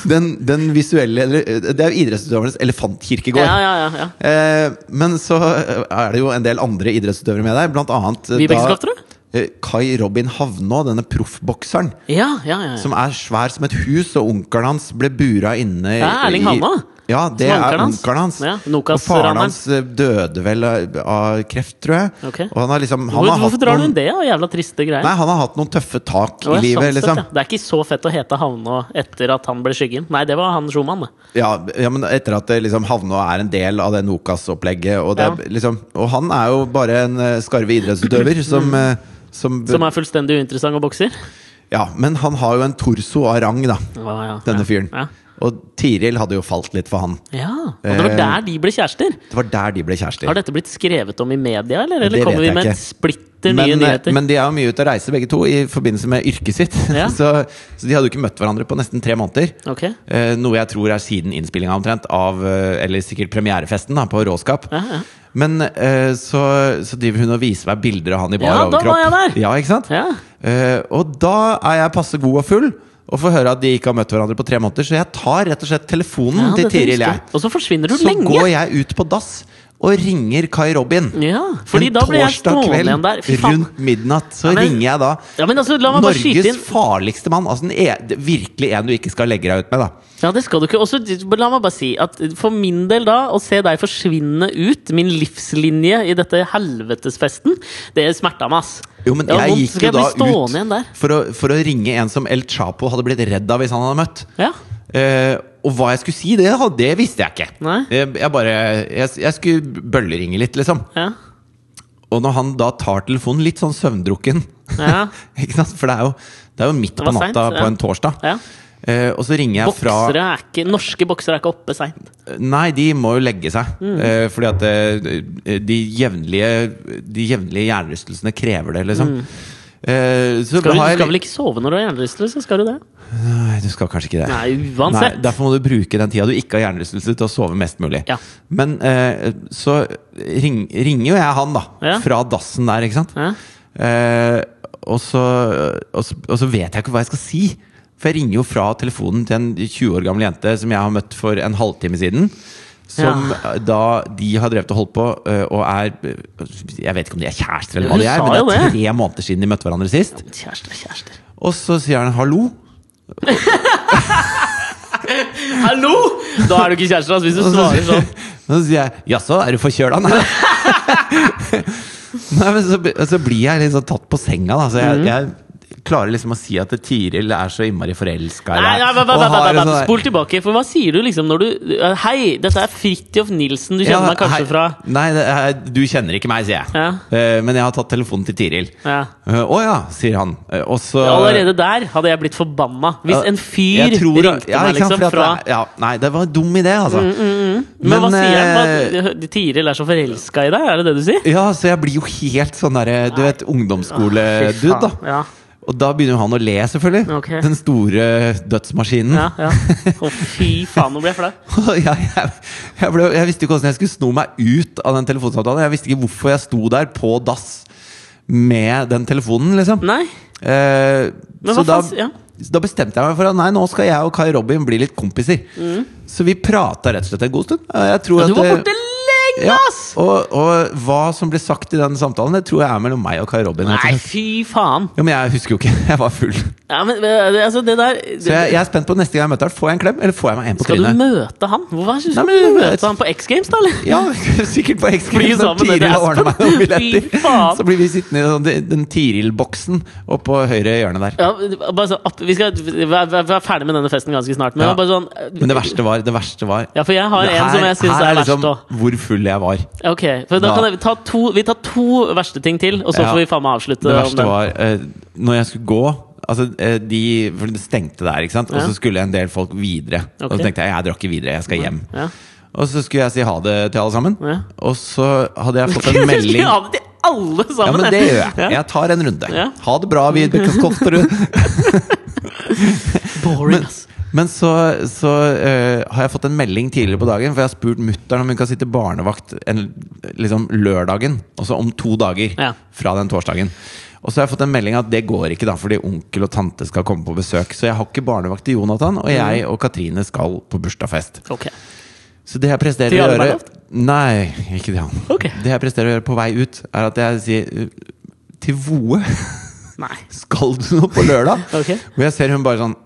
den, den visuelle eller, Det er jo idrettsutøvernes elefantkirkegård. Ja, ja, ja. ja. Eh, men så er det jo en del andre idrettsutøvere med der, blant annet eh, Vibeke Skafterud? eh, Kai Robin Havnå, denne proffbokseren. Ja, ja, ja, ja. Som er svær som et hus, og onkelen hans ble bura inne Ja, Erling i- Havnå. Ja, det er onkelen hans. Ja, og faren hans eh, døde vel av kreft, tror jeg. Ok. Og han har liksom han Hvor, har hvorfor drar du noen, det? Og Jævla triste greier. Nei, han har hatt noen tøffe tak oh, i livet, sett, liksom. ja. Det er ikke så fett å hete Havnå etter at han ble skyggen. Nei, det var han Schumann. Ja, ja, men etter at det liksom Havnå er en del av det Nokas-opplegget. Og, det liksom, og han er jo bare en eh, skarve idrettsutøver som, eh, som, Som er fullstendig uinteressant og bokser. Ja, men han har jo en torso av rang, da, Ja, ja, denne fyren. Ja. Og Tiril hadde jo falt litt for han. ja. Og det var Eh, der de ble kjærester. Det var der de ble kjærester. Har dette blitt skrevet om i media, eller, eller kommer vi med ikke. splitter nye men, eh, nyheter? men de er jo mye ute og reiser begge to i forbindelse med yrket sitt. Ja. så, så de hadde jo ikke møtt hverandre på nesten tre måneder. Okay. Eh, noe jeg tror er siden innspillinga omtrent av Eller sikkert premierefesten da, på Råskap. Ja, ja. Men eh, så, så driver hun og viser meg bilder av han i bar Ja, da var jeg der! Ja, ikke sant? Ja. Eh, og da er jeg passe god og full. Og får høre at de ikke har møtt hverandre på tre måneder. Så jeg tar rett og slett telefonen Ja, til Tiril. jeg. Og så forsvinner du Så lenge! går jeg ut på dass og ringer Kai Robin. Ja, fordi en da ble jeg torsdag stående kveld igjen der. Rundt midnatt så Ja, men- ringer jeg da Ja, men altså, Norges farligste mann. Altså en, er, virkelig en du ikke skal legge deg ut med, da. Ja, det skal du ikke. Også, la meg bare si at for min del da, å se deg forsvinne ut, min livslinje i dette helvetesfesten, det smerta meg, ass. Jo, men Ja, jeg gikk jo da ut for å, for å ringe en som El Chapo hadde blitt redd av hvis han hadde møtt. Ja. Eh, og hva jeg skulle si, det, det visste jeg ikke. Nei. Jeg, bare jeg, jeg skulle bølleringe litt, liksom. Ja. Og når han da tar telefonen litt sånn søvndrukken Ja. Ikke sant? For det er jo, det er jo midt på natta sent, ja. på en torsdag. ja. Eh, og så ringer jeg fra Boksere er ikke, norske boksere er ikke oppe seint. Nei, de må jo legge seg. Mm. Eh, fordi at eh, de jevnlige De jevnlige hjernerystelsene krever det, liksom. Eh, så. Skal du, har skal vel ikke sove når du har hjernerystelse? Skal du det? Nei, du skal kanskje ikke det. Nei, Nei, uansett. derfor må du bruke den tida du ikke har hjernerystelse, til å sove mest mulig. Ja. Men eh, så ring, ringer jo jeg han, da. Ja. Fra dassen der, ikke sant. Ja. Eh, og, så, og, så, og så vet jeg ikke hva jeg skal si. For jeg ringer jo fra telefonen til en 20 år gammel jente som jeg har møtt for en halvtime siden. Som da de har drevet og holdt på, eh, og er Jeg vet ikke om de er kjærester, eller hva de er, men det er tre måneder siden de møtte hverandre sist. Kjærester, kjærester. Og så sier han 'hallo'. Hallo! Da er du ikke kjærester, altså, hvis du så svarer sånn. Så sier jeg 'jaså, er du forkjøla', nei? nei men så, så blir jeg litt sånn tatt på senga, da. Så jeg, mm. jeg klarer liksom å si at Tiril er så innmari forelska sånn Spol tilbake, for hva sier du liksom når du uh, Hei, dette er Fridtjof Nilsen, du kjenner Ja, meg kanskje hei. fra Nei, du kjenner ikke meg, sier jeg. Ja. Eh, men jeg har tatt telefonen til Tiril. ja. Eh, Å ja, sier han. Eh, og så Allerede der hadde jeg blitt forbanna. Hvis en fyr tror- ringte ja, meg sant, liksom fra det ja, Nei, det var en dum idé, altså. Men, hva sier eh, han? Hva- Tiril er så forelska i deg, er det det du sier? Ja, så jeg blir jo helt sånn derre Du vet, ungdomsskoledude, da. Ja, Og da begynner han å le, selvfølgelig. Okay. Den store dødsmaskinen. ja, ja. Å, fy faen, nå ble jeg flau. Jeg, jeg, jeg, jeg visste ikke hvordan jeg skulle sno meg ut av den telefonsamtalen. Jeg visste ikke hvorfor jeg sto der på dass med den telefonen, liksom. Nei. Eh, Men så da, faen, ja. da bestemte jeg meg for at nei, nå skal jeg og Kai Robin bli litt kompiser. Så vi prata rett og slett en god stund. Eh, Jeg tror ja, Du var borte lenge, ja, og, og hva som ble sagt i den samtalen, det tror jeg er mellom meg og Kai Robin. Nei, fy faen. Ja, men jeg husker jo ikke. Jeg var full. Ja, men eh, altså, det der Så jeg, jeg er spent på neste gang jeg møter han. Får jeg en klem, eller får jeg meg en på Skal du møte han? Hva synes du Nei, men- du møte han på X Games, da? eller? Ja, sikkert på X Games. når Tiril ordner meg noen billetter. Så blir vi sittende i sånn- den Tiril-boksen oppå høyre hjørne der. Ja, bare så, vi skal være, ferdig med denne festen ganske snart. Men Ja. bare sånn Men det verste var, det verste var Ja, for jeg har her, en som jeg syns her er, liksom verst òg. hvor full jeg var. Ok, for da Da- kan jeg, ta to, vi tar to verste ting til, og så Ja. får vi faen meg avslutte. Det verste var eh, når jeg skulle gå Altså, eh, de, for det stengte der, ikke sant? Og så skulle en del folk videre. Og så tenkte jeg jeg drar ikke videre, jeg skal hjem. Ja. Og så skulle jeg si ha det til alle sammen. Ja. Og så hadde jeg fått en melding ha det til alle sammen? Ja, men det gjør jeg. Jeg tar en runde. Ja. Ha det bra, Vibeke Skofterud. Boring, ass. Men så, så uh, har jeg fått en melding tidligere på dagen, for jeg har spurt mutter'n om hun kan sitte barnevakt en, liksom lørdagen, altså om to dager Ja. fra den torsdagen. Og så har jeg fått en melding at det går ikke, da, fordi onkel og tante skal komme på besøk. Så jeg har ikke barnevakt til Jonathan, og jeg og Katrine skal på bursdagsfest. Ok. Så det jeg presterer å gjøre? Nei, ikke det han. Ok. Det jeg presterer å gjøre på vei ut, er at jeg sier til Voe Nei. Skal du noe på lørdag? okay. Og jeg ser hun bare sånn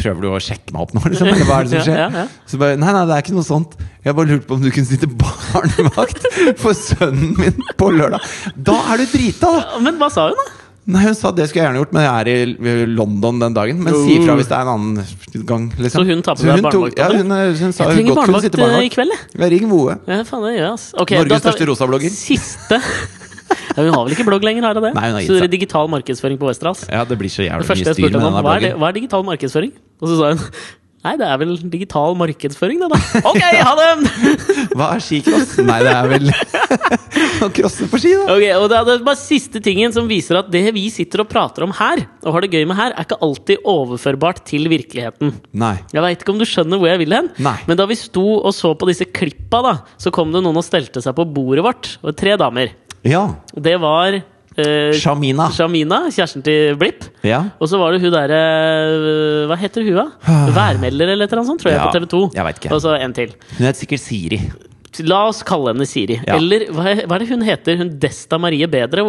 Prøver du å sjekke meg opp nå, liksom? Eller hva er det som skjer? Ja, ja. Så bare Nei, nei, det er ikke noe sånt. Jeg bare lurte på om du kunne sitte barnevakt for sønnen min på lørdag. Da er du drita, da! Men hva sa hun, da? Nei, Hun sa det skulle jeg gjerne gjort, men jeg er i London den dagen. Men si ifra hvis det er en annen gang. Liksom. Så hun tar på deg barnevakt, Ja, hun, eh, hun sa Jeg trenger kunne barnevakt eh, i kveld, jeg. Ring Voe. Ja, faen, det gjør jeg, altså. Okay, Norges største rosablogger. Siste ja, Hun har vel ikke blogg lenger, har hun det? Nei, hun har gitt Så det er seg. digital markedsføring på Westerdals. Ja, det blir så jævlig mye styr med denne hva er, det, bloggen. hva er digital markedsføring? Og så sa hun Nei, det er vel digital markedsføring, det, da. Ok, ha det! Hva er skicross? Nei, det er vel å crosse på ski, da. Ok, og det er det bare siste tingen som viser at det vi sitter og prater om her, og har det gøy med her, er ikke alltid overførbart til virkeligheten. Nei. Jeg veit ikke om du skjønner hvor jeg vil hen, Nei. men da vi sto og så på disse klippa, da, så kom det noen og stelte seg på bordet vårt. Og tre damer. Ja. Det var eh, Shamina. Shamina, kjæresten til Blipp. Ja. Og så var det hun derre øh, Hva heter hun, da? Værmelder eller et eller annet sånt, tror jeg, Ja, på TV 2. jeg vet ikke. Og så en til. Hun heter sikkert Siri. La oss kalle henne Siri. Ja. Eller hva er, hva er det hun heter? Hun Desta Marie Bedre,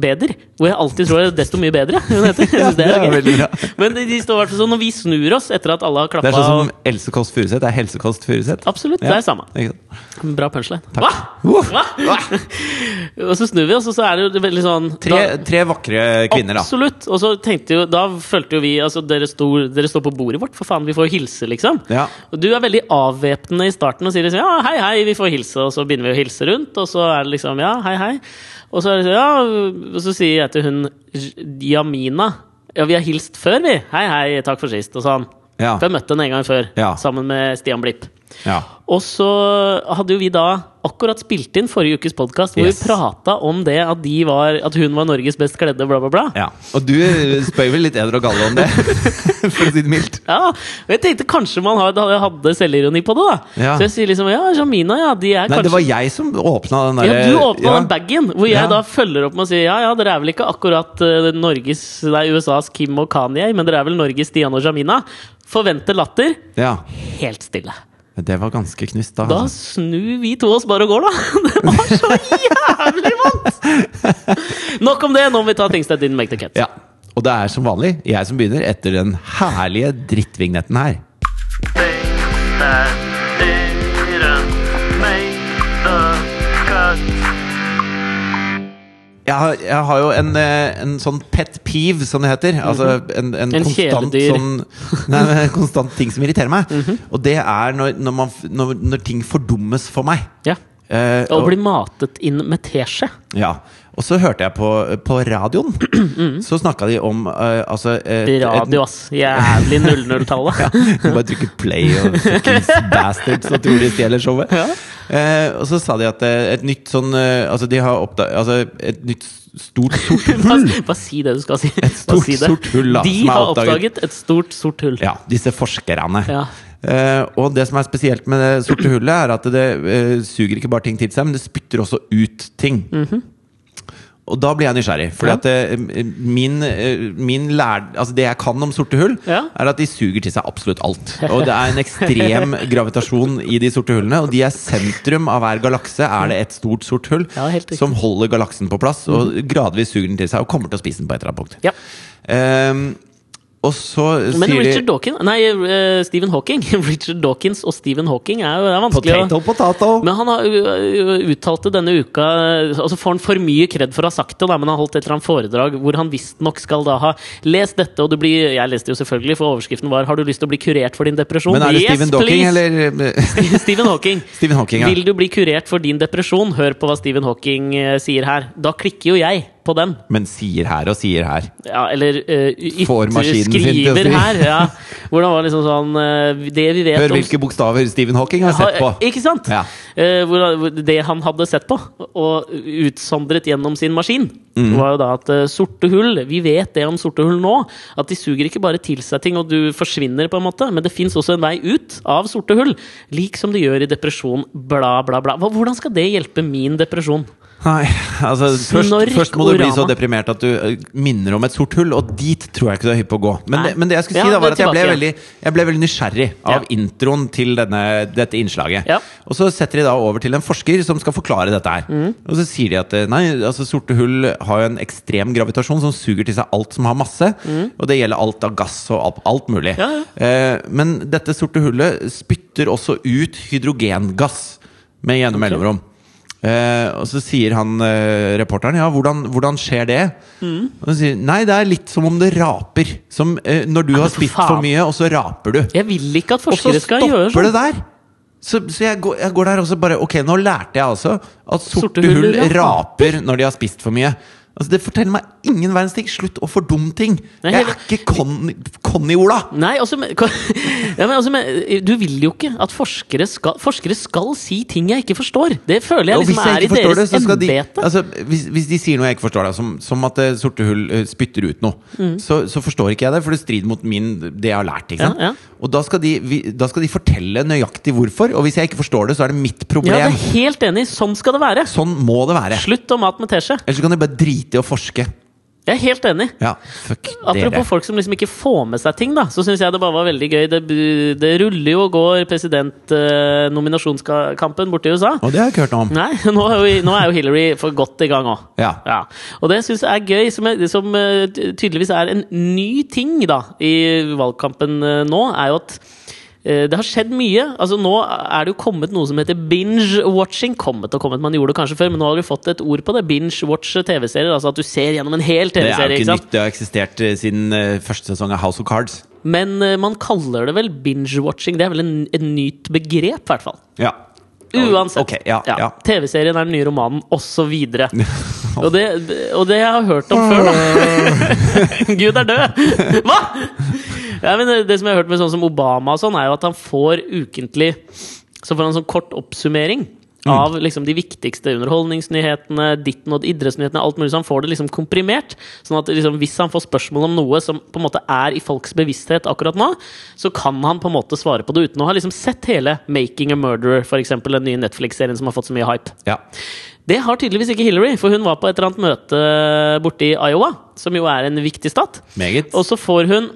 Beder? Hvor jeg alltid tror det er desto mye bedre. Hun heter. Jeg synes det er, det gøy. veldig bra. Men de står i hvert fall sånn når vi snur oss etter at alle har Det klappa. er sånn som Else Kåss Furuseth. Er Helse Kåss Furuseth. Absolutt. Det er samme. Ikke sant? Bra punchline. Takk. Hva? Uff. Hva? og så snur vi oss, og så er det jo veldig sånn Tre, da- tre vakre kvinner, da. Absolutt. Og så tenkte jo, da følte jo vi Altså, dere, sto, dere står på bordet vårt, for faen, vi får jo hilse, liksom. Ja. Og du er veldig avvæpnende i starten og sier liksom ja, hei, hei, vi får hilse, og så begynner vi å hilse rundt, og så er det liksom ja, hei, hei. Og så det sånn, ja, og så sier jeg til hun Jamina ja, vi har hilst før, vi. Hei, hei, takk for sist, og sånn. Ja. For jeg møtte henne en gang før, Ja. sammen med Stian Blipp. Ja. Og så hadde jo vi da akkurat spilt inn forrige ukes podkast, hvor Yes. vi prata om det at, de var, at hun var Norges best kledde, bla, bla, bla. ja. Og du spør vel litt eder og galle om det, for å si det mildt. Ja, og jeg tenkte kanskje man hadde, hadde selvironi på det, da. Ja. Så jeg sier liksom ja, Jamina, ja, de er Nei, kanskje det var jeg som åpna den der ja, Du åpna den bagen, hvor jeg Ja. da følger opp med å si ja, ja, dere er vel ikke akkurat uh, Norges, nei, USAs Kim og Kanye, men dere er vel Norges Stian og Jamina. Forventer latter. Ja. Helt stille. Det var ganske knust, da. Da altså. snur vi to oss bare og går, da. Det var så jævlig vondt! Nok om det. Nå må vi ta things that didn't make the cut. Ja. Og det er som vanlig jeg som begynner etter den herlige drittvignetten her. Things Jeg har, jeg har jo en, eh, en sånn pet peeve, som det heter. Altså en, en, En konstant sånn Nei, en konstant ting som irriterer meg. Mhm. Og det er når, når, man, når, når ting fordummes for meg. Ja. Eh, Og og, bli matet inn med teskje. ja. Og så hørte jeg på, på radioen, så snakka de om uh, altså, et- et- Radio, ass. Jævlig 00-tallet. Ja, bare trykke play og bastards og tror de stjeler showet. Eh, og så sa de at eh, et nytt sånn uh, Altså, de har oppdaget Altså, et nytt stort sort hull. bare si det du skal si. Et stort, si sort hull, da, De har oppdaget. et stort, sort hull. Ja, disse forskerne. Ja. Uh, og det som er spesielt med det sorte hullet, er at det uh, suger ikke bare ting til seg, men det spytter også ut ting. Og da blir jeg nysgjerrig. Fordi Mhm. Ja. at eh, min, eh, min lær... Altså det jeg kan om sorte hull, Ja. er at de suger til seg absolutt alt. Og det er en ekstrem gravitasjon i de sorte hullene. Og de er sentrum av hver galakse. Er det et stort sort hull Ja, som holder galaksen på plass, og gradvis suger den til seg og kommer til å spise den på et eller annet punkt. Ja. Og så Men Richard de Dawkins Nei, uh, Stephen Hawking. Richard Dawkins og Stephen Hawking er jo er vanskelig å Potato, potato! Men han har ø, ø, uttalte denne uka Og så får han for mye kred for å ha sagt det, da, men han holdt et eller annet foredrag hvor han visstnok skal da ha lest dette, og du blir Jeg leste jo selvfølgelig, for overskriften var 'Har du lyst til å bli kurert for din depresjon?' Men er det yes, Stephen Dawking, please! eller Stephen Hawking. Stephen Hawking, ja. Vil du bli kurert for din depresjon? Hør på hva Stephen Hawking eh, sier her. Da klikker jo jeg på den. Men sier her og sier her. Ja, eller uh, til å skriver her. Ja. Hvordan var liksom sånn uh, Det vi vet Hør om hvilke bokstaver Stephen Hawking har sett på! Ikke sant? Ja. Uh, hvor, hvor det han hadde sett på, og utsondret gjennom sin maskin, Mm. var jo da at uh, sorte hull Vi vet det om sorte hull nå. At de suger ikke bare til seg ting, og du forsvinner, på en måte, men det fins også en vei ut av sorte hull. Lik som det gjør i depresjon. Bla, bla, bla. Hvordan skal det hjelpe min depresjon? Nei, altså først, først må du bli så deprimert at du minner om et sort hull, og dit tror jeg ikke du er hypp på å gå. Men, det, men det jeg skulle si, Ja, da var at jeg ble, veldig, jeg ble veldig nysgjerrig av Ja. introen til denne, dette innslaget. Ja. Og så setter de da over til en forsker som skal forklare dette her. Mm. Og så sier de at eh, nei, altså sorte hull har jo en ekstrem gravitasjon som suger til seg alt som har masse. Og det gjelder alt av gass og alt, alt mulig. Mm. Eh, men dette sorte hullet spytter også ut hydrogengass med gjennom mellomrom. Eh, og så sier han eh, reporteren ja, hvordan, hvordan skjer det? Mm. Og så sier nei, det er litt som om det raper. Som eh, når du har spist faen. for mye, og så raper du. Jeg vil ikke at Og så forskere skal gjøre stopper sånn. det der! Så, så jeg, går, jeg går der og så bare Ok, nå lærte jeg altså at sorte, Sorte hull hull raper når de har spist for mye. Altså Det forteller meg ingen verdens ting! Slutt å fordumme ting! Nei, Jeg er ikke Conny- Conny-Ola! Nei, altså, men, ja, men, altså men, Du vil jo ikke at forskere skal Forskere skal si ting jeg ikke forstår! Det føler jeg liksom jeg er i deres så de altså, hvis, hvis de sier noe jeg ikke forstår, da, som, som at uh, sorte hull uh, spytter ut noe, Mm. så, så forstår ikke jeg det, for det strider mot min, det jeg har lært. Ikke sant? Ja, ja. Og da skal, de, vi, da skal de fortelle nøyaktig hvorfor, og hvis jeg ikke forstår det, så er det mitt problem. ja, det er helt enig. Sånn skal det være. Sånn må det være. Slutt å mat med teskje. Ellers kan de bare drite i å forske. Jeg er helt enig. Ja, fuck Apropos folk som liksom ikke får med seg ting, da, så syns jeg det bare var veldig gøy. Det, det ruller jo og går presidentnominasjonskampen i USA. Og det har jeg ikke hørt noe om. Nei, nå er jo, nå er jo Hillary for godt i gang òg. Ja. Og det syns jeg er gøy, som, er, som eh, tydeligvis er en ny ting da i valgkampen eh, nå, er jo at det har skjedd mye. Altså Nå er det jo kommet noe som heter binge-watching. Kommet og kommet, Man gjorde det kanskje før, men nå har vi fått et ord på det. Binge-watch TV-serier. Altså at du ser gjennom en hel TV-serie. Det er jo ikke ikke nytt. Det har eksistert eh, siden eh, første sesong av House of Cards. Men eh, man kaller det vel binge-watching. Det er vel en, et nytt begrep, i hvert fall. Ja. Uansett. Ok, ja, ja. TV-serien er den nye romanen, osv. og, det, og det jeg har hørt om før, da Gud er død! Hva?! Ja, men det, som jeg har hørt med sånn som Obama, sånn er jo at han får ukentlig Så får han sånn kort oppsummering. Av liksom de viktigste underholdningsnyhetene, ditten og idrettsnyhetene. alt mulig, så Han får det liksom komprimert. Sånn at liksom, Hvis han får spørsmål om noe som på en måte er i folks bevissthet akkurat nå, så kan han på en måte svare på det uten å ha liksom sett hele 'Making a Murderer', eksempel, den nye Netflix-serien som har fått så mye hype. Ja. Det har tydeligvis ikke Hillary, for hun var på et eller annet møte borte i Iowa, som jo er en viktig stat. Meget. Og så får hun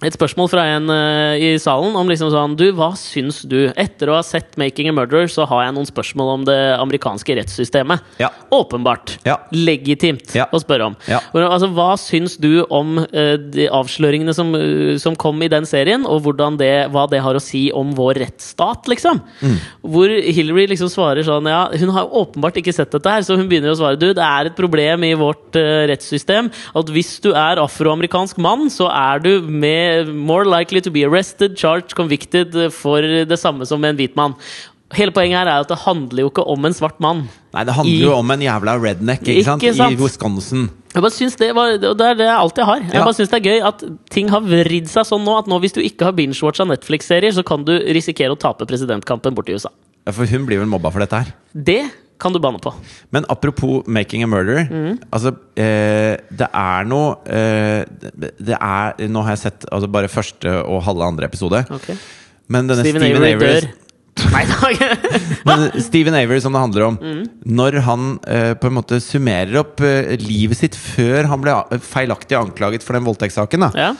et spørsmål fra en uh, i salen om liksom sånn Du, hva syns du? Etter å ha sett 'Making a Murderer', så har jeg noen spørsmål om det amerikanske rettssystemet. Ja. Åpenbart. Ja. Legitimt Ja. å spørre om. Altså, hva syns du om uh, de avsløringene som, uh, som kom i den serien, og det, hva det har å si om vår rettsstat, liksom? Mm. Hvor Hillary liksom svarer sånn Ja, hun har åpenbart ikke sett dette her, så hun begynner å svare Du, det er et problem i vårt rettssystem at hvis du er afroamerikansk mann, så er du med more likely to be arrested, charged, convicted for det samme som en hvit mann. Hele poenget her er at det handler jo ikke om en svart mann. Nei, det handler I- jo om en jævla redneck ikke sant? Ikke sant? i Wisconsin. Jeg bare synes det, var, det er det jeg alltid har. Jeg Ja. bare syns det er gøy at ting har vridd seg sånn nå at nå hvis du ikke har binge-watcha Netflix-serier, så kan du risikere å tape presidentkampen borti USA. Ja, For hun blir vel mobba for dette her. Det kan du banne på. Men apropos 'Making a murder'. Mm. Altså, eh, det er noe eh, det, er Nå har jeg sett altså, bare første og halve andre episode. Ok. Men denne Steven, Steven, Avery dør. Nei da! men Steven Avery som det handler om Mm. Når han eh, på en måte summerer opp eh, livet sitt før han ble feilaktig anklaget for den voldtektssaken, da, ja.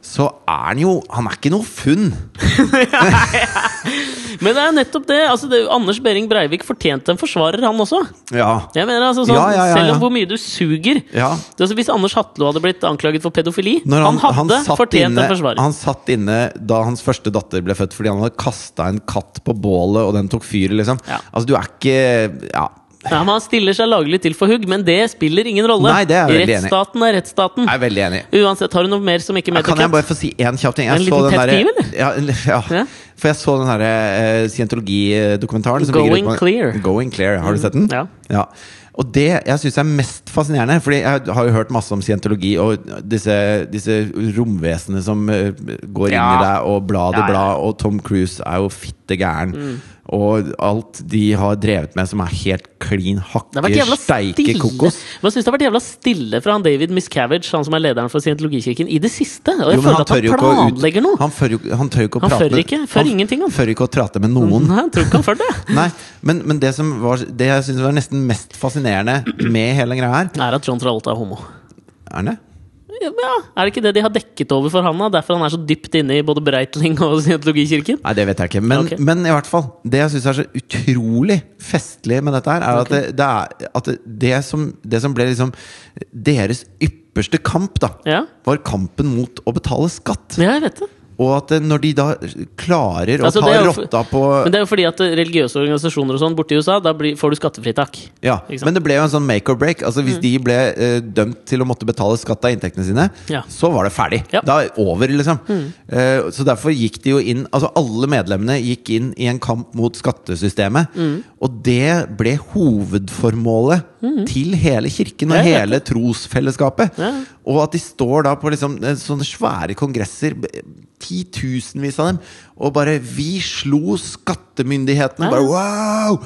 så er han jo Han er ikke noe funn. Men det er nettopp det. altså det, Anders Behring Breivik fortjente en forsvarer, han også. Ja. Jeg mener altså sånn, Ja, ja, Selv om hvor mye du suger Ja. det, er altså, Hvis Anders Hatlo hadde blitt anklaget for pedofili Når han, hadde han fortjent inne, en forsvarer. Han satt inne da hans første datter ble født fordi han hadde kasta en katt på bålet, og den tok fyr, liksom. Ja. Altså, du er ikke Ja. Ja, man stiller seg laglig til for hugg, men det spiller ingen rolle. Nei, det er jeg veldig enig i. Er rettsstaten. Jeg er veldig enig. Uansett, har du noe mer som ikke Ja, kan jeg bare få si én kjapp ting? Jeg En liten tett kniv, eller? Ja, ja. Ja. For jeg så den derre uh, scientologidokumentaren. som Going på- Clear. Mm. Going Clear, Har du sett den? Ja. Og det jeg syns er mest fascinerende Fordi jeg har jo hørt masse om scientologi og disse, disse romvesenene som eh, går inn i deg og blad i Ja, ja. bla, og Tom Cruise er jo fitte gæren. Og alt de har drevet med som er helt klin hakke steike kokos. Men jeg syns det har vært jævla stille fra han David Miscavige, han som er lederen for Scientologikirken, i det siste. Og jeg Jo, føler at han å ut- noe. Han tør han tør ikke å Han prate fører ikke. Fører ingenting, han. Før ikke å prate med noen. Nei, tror ikke han før det. Nei, men, men det som var Det jeg synes var nesten mest fascinerende med hele greia her Er at John Travolta er homo. Er det? Ja, Er det ikke det de har dekket over for han, da? Derfor han er så dypt inne i både Breitling og Scientologikirken? Nei, det vet jeg ikke. Men, okay. men i hvert fall. Det jeg syns er så utrolig festlig med dette her, er at, det, det, er, at det, det, som, det som ble liksom deres ypperste kamp, da, Ja, var kampen mot å betale skatt. ja jeg vet det. Og at eh, når de da klarer å Altså, ta jo rotta på Men det er jo fordi at religiøse organisasjoner og sånn borte i USA, da blir, får du skattefritak. Ja? Mm. men det ble jo en sånn make or break. Altså Hvis de ble eh, dømt til å måtte betale skatt av inntektene sine, Ja. så var det ferdig. Ja. Mm. Da er over, liksom. Eh, så derfor gikk de jo inn Altså alle medlemmene gikk inn i en kamp mot skattesystemet. Mm. Og det ble hovedformålet til hele kirken og hele trosfellesskapet. Ja. Og at de står da på liksom eh, sånne svære kongresser, b- titusenvis av dem, og bare Vi slo skattemyndighetene! Bare wow!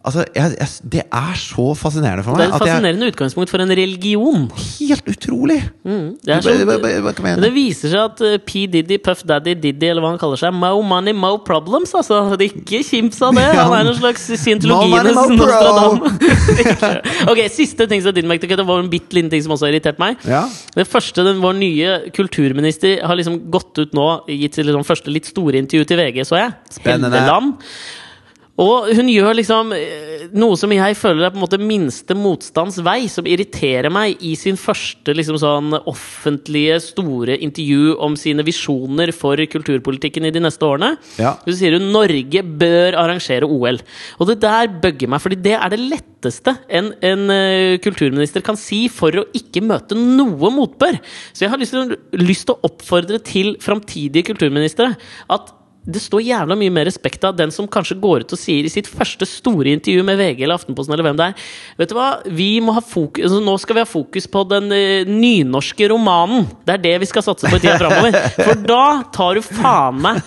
Altså, jeg, jeg, Det er så fascinerende for meg. Det er et at jeg, fascinerende utgangspunkt for en religion. helt utrolig! Det, Hva- hva- så, kan det viser seg at eh, P. Diddy, Puff Daddy, Diddy, eller hva han kaller seg, mo money, mo problems, altså. Det er ikke kims av det. Han er en slags scientologienes. Nostradam. ok, siste ting som didn't make the det var en bitte liten ting som også har irritert meg. Ja. Det første, den, Vår nye kulturminister har liksom gått ut nå, gitt sitt liksom første litt store intervju til VG, så jeg. Spennende. Helleland. Og hun gjør liksom eh, noe som jeg føler er på en måte minste motstands vei, som irriterer meg i sin første liksom sånn offentlige, store intervju om sine visjoner for kulturpolitikken i de neste årene. Ja. Så sier hun Norge bør arrangere OL. Og det der bugger meg, fordi det er det letteste en, en eh, kulturminister kan si for å ikke møte noe motbør. Så jeg har lyst til, lyst til å oppfordre til framtidige kulturministre at det står jævla mye mer respekt av den som kanskje går ut og sier i sitt første store intervju med VG eller Aftenposten eller hvem det er Vet du hva, vi må ha fokus altså, Nå skal vi ha fokus på den eh, nynorske romanen. Det er det vi skal satse på i tida framover. For da tar du faen meg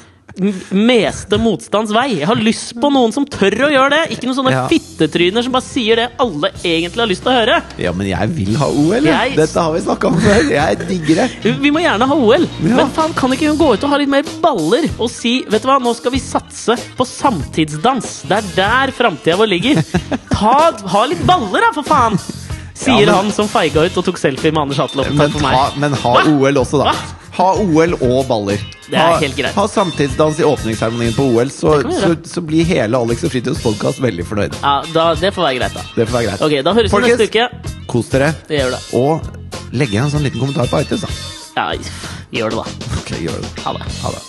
meste motstands vei. Jeg har lyst på noen som tør å gjøre det. Ikke noen sånne Ja. fittetryner som bare sier det alle egentlig har lyst til å høre. ja, men jeg vil ha OL! jeg. Dette har vi snakka om før. Jeg digger det. Vi må gjerne ha OL, Ja. men faen, kan ikke hun gå ut og ha litt mer baller og si Vet du hva, nå skal vi satse på samtidsdans. Det er der framtida vår ligger. Ta, ha litt baller, da, for faen! Sier Ja, men- han som feiga ut og tok selfie med Anders Hatlopp. Men, men ha OL også, da. Hva? Ha OL og baller. Det er ha, helt greit. Ha samtidsdans i åpningsseremonien på OL, så, så, så blir hele Alex og Fritids podkast veldig fornøyd. Ja, da, det får være greit, da. Det får være greit. Ok, Da høres vi neste uke. Kos dere. Det gjør det. Og legg igjen en sånn liten kommentar på iTunes, da. Ja, gjør det, da. Ok, gjør det. Ha det. Ha det.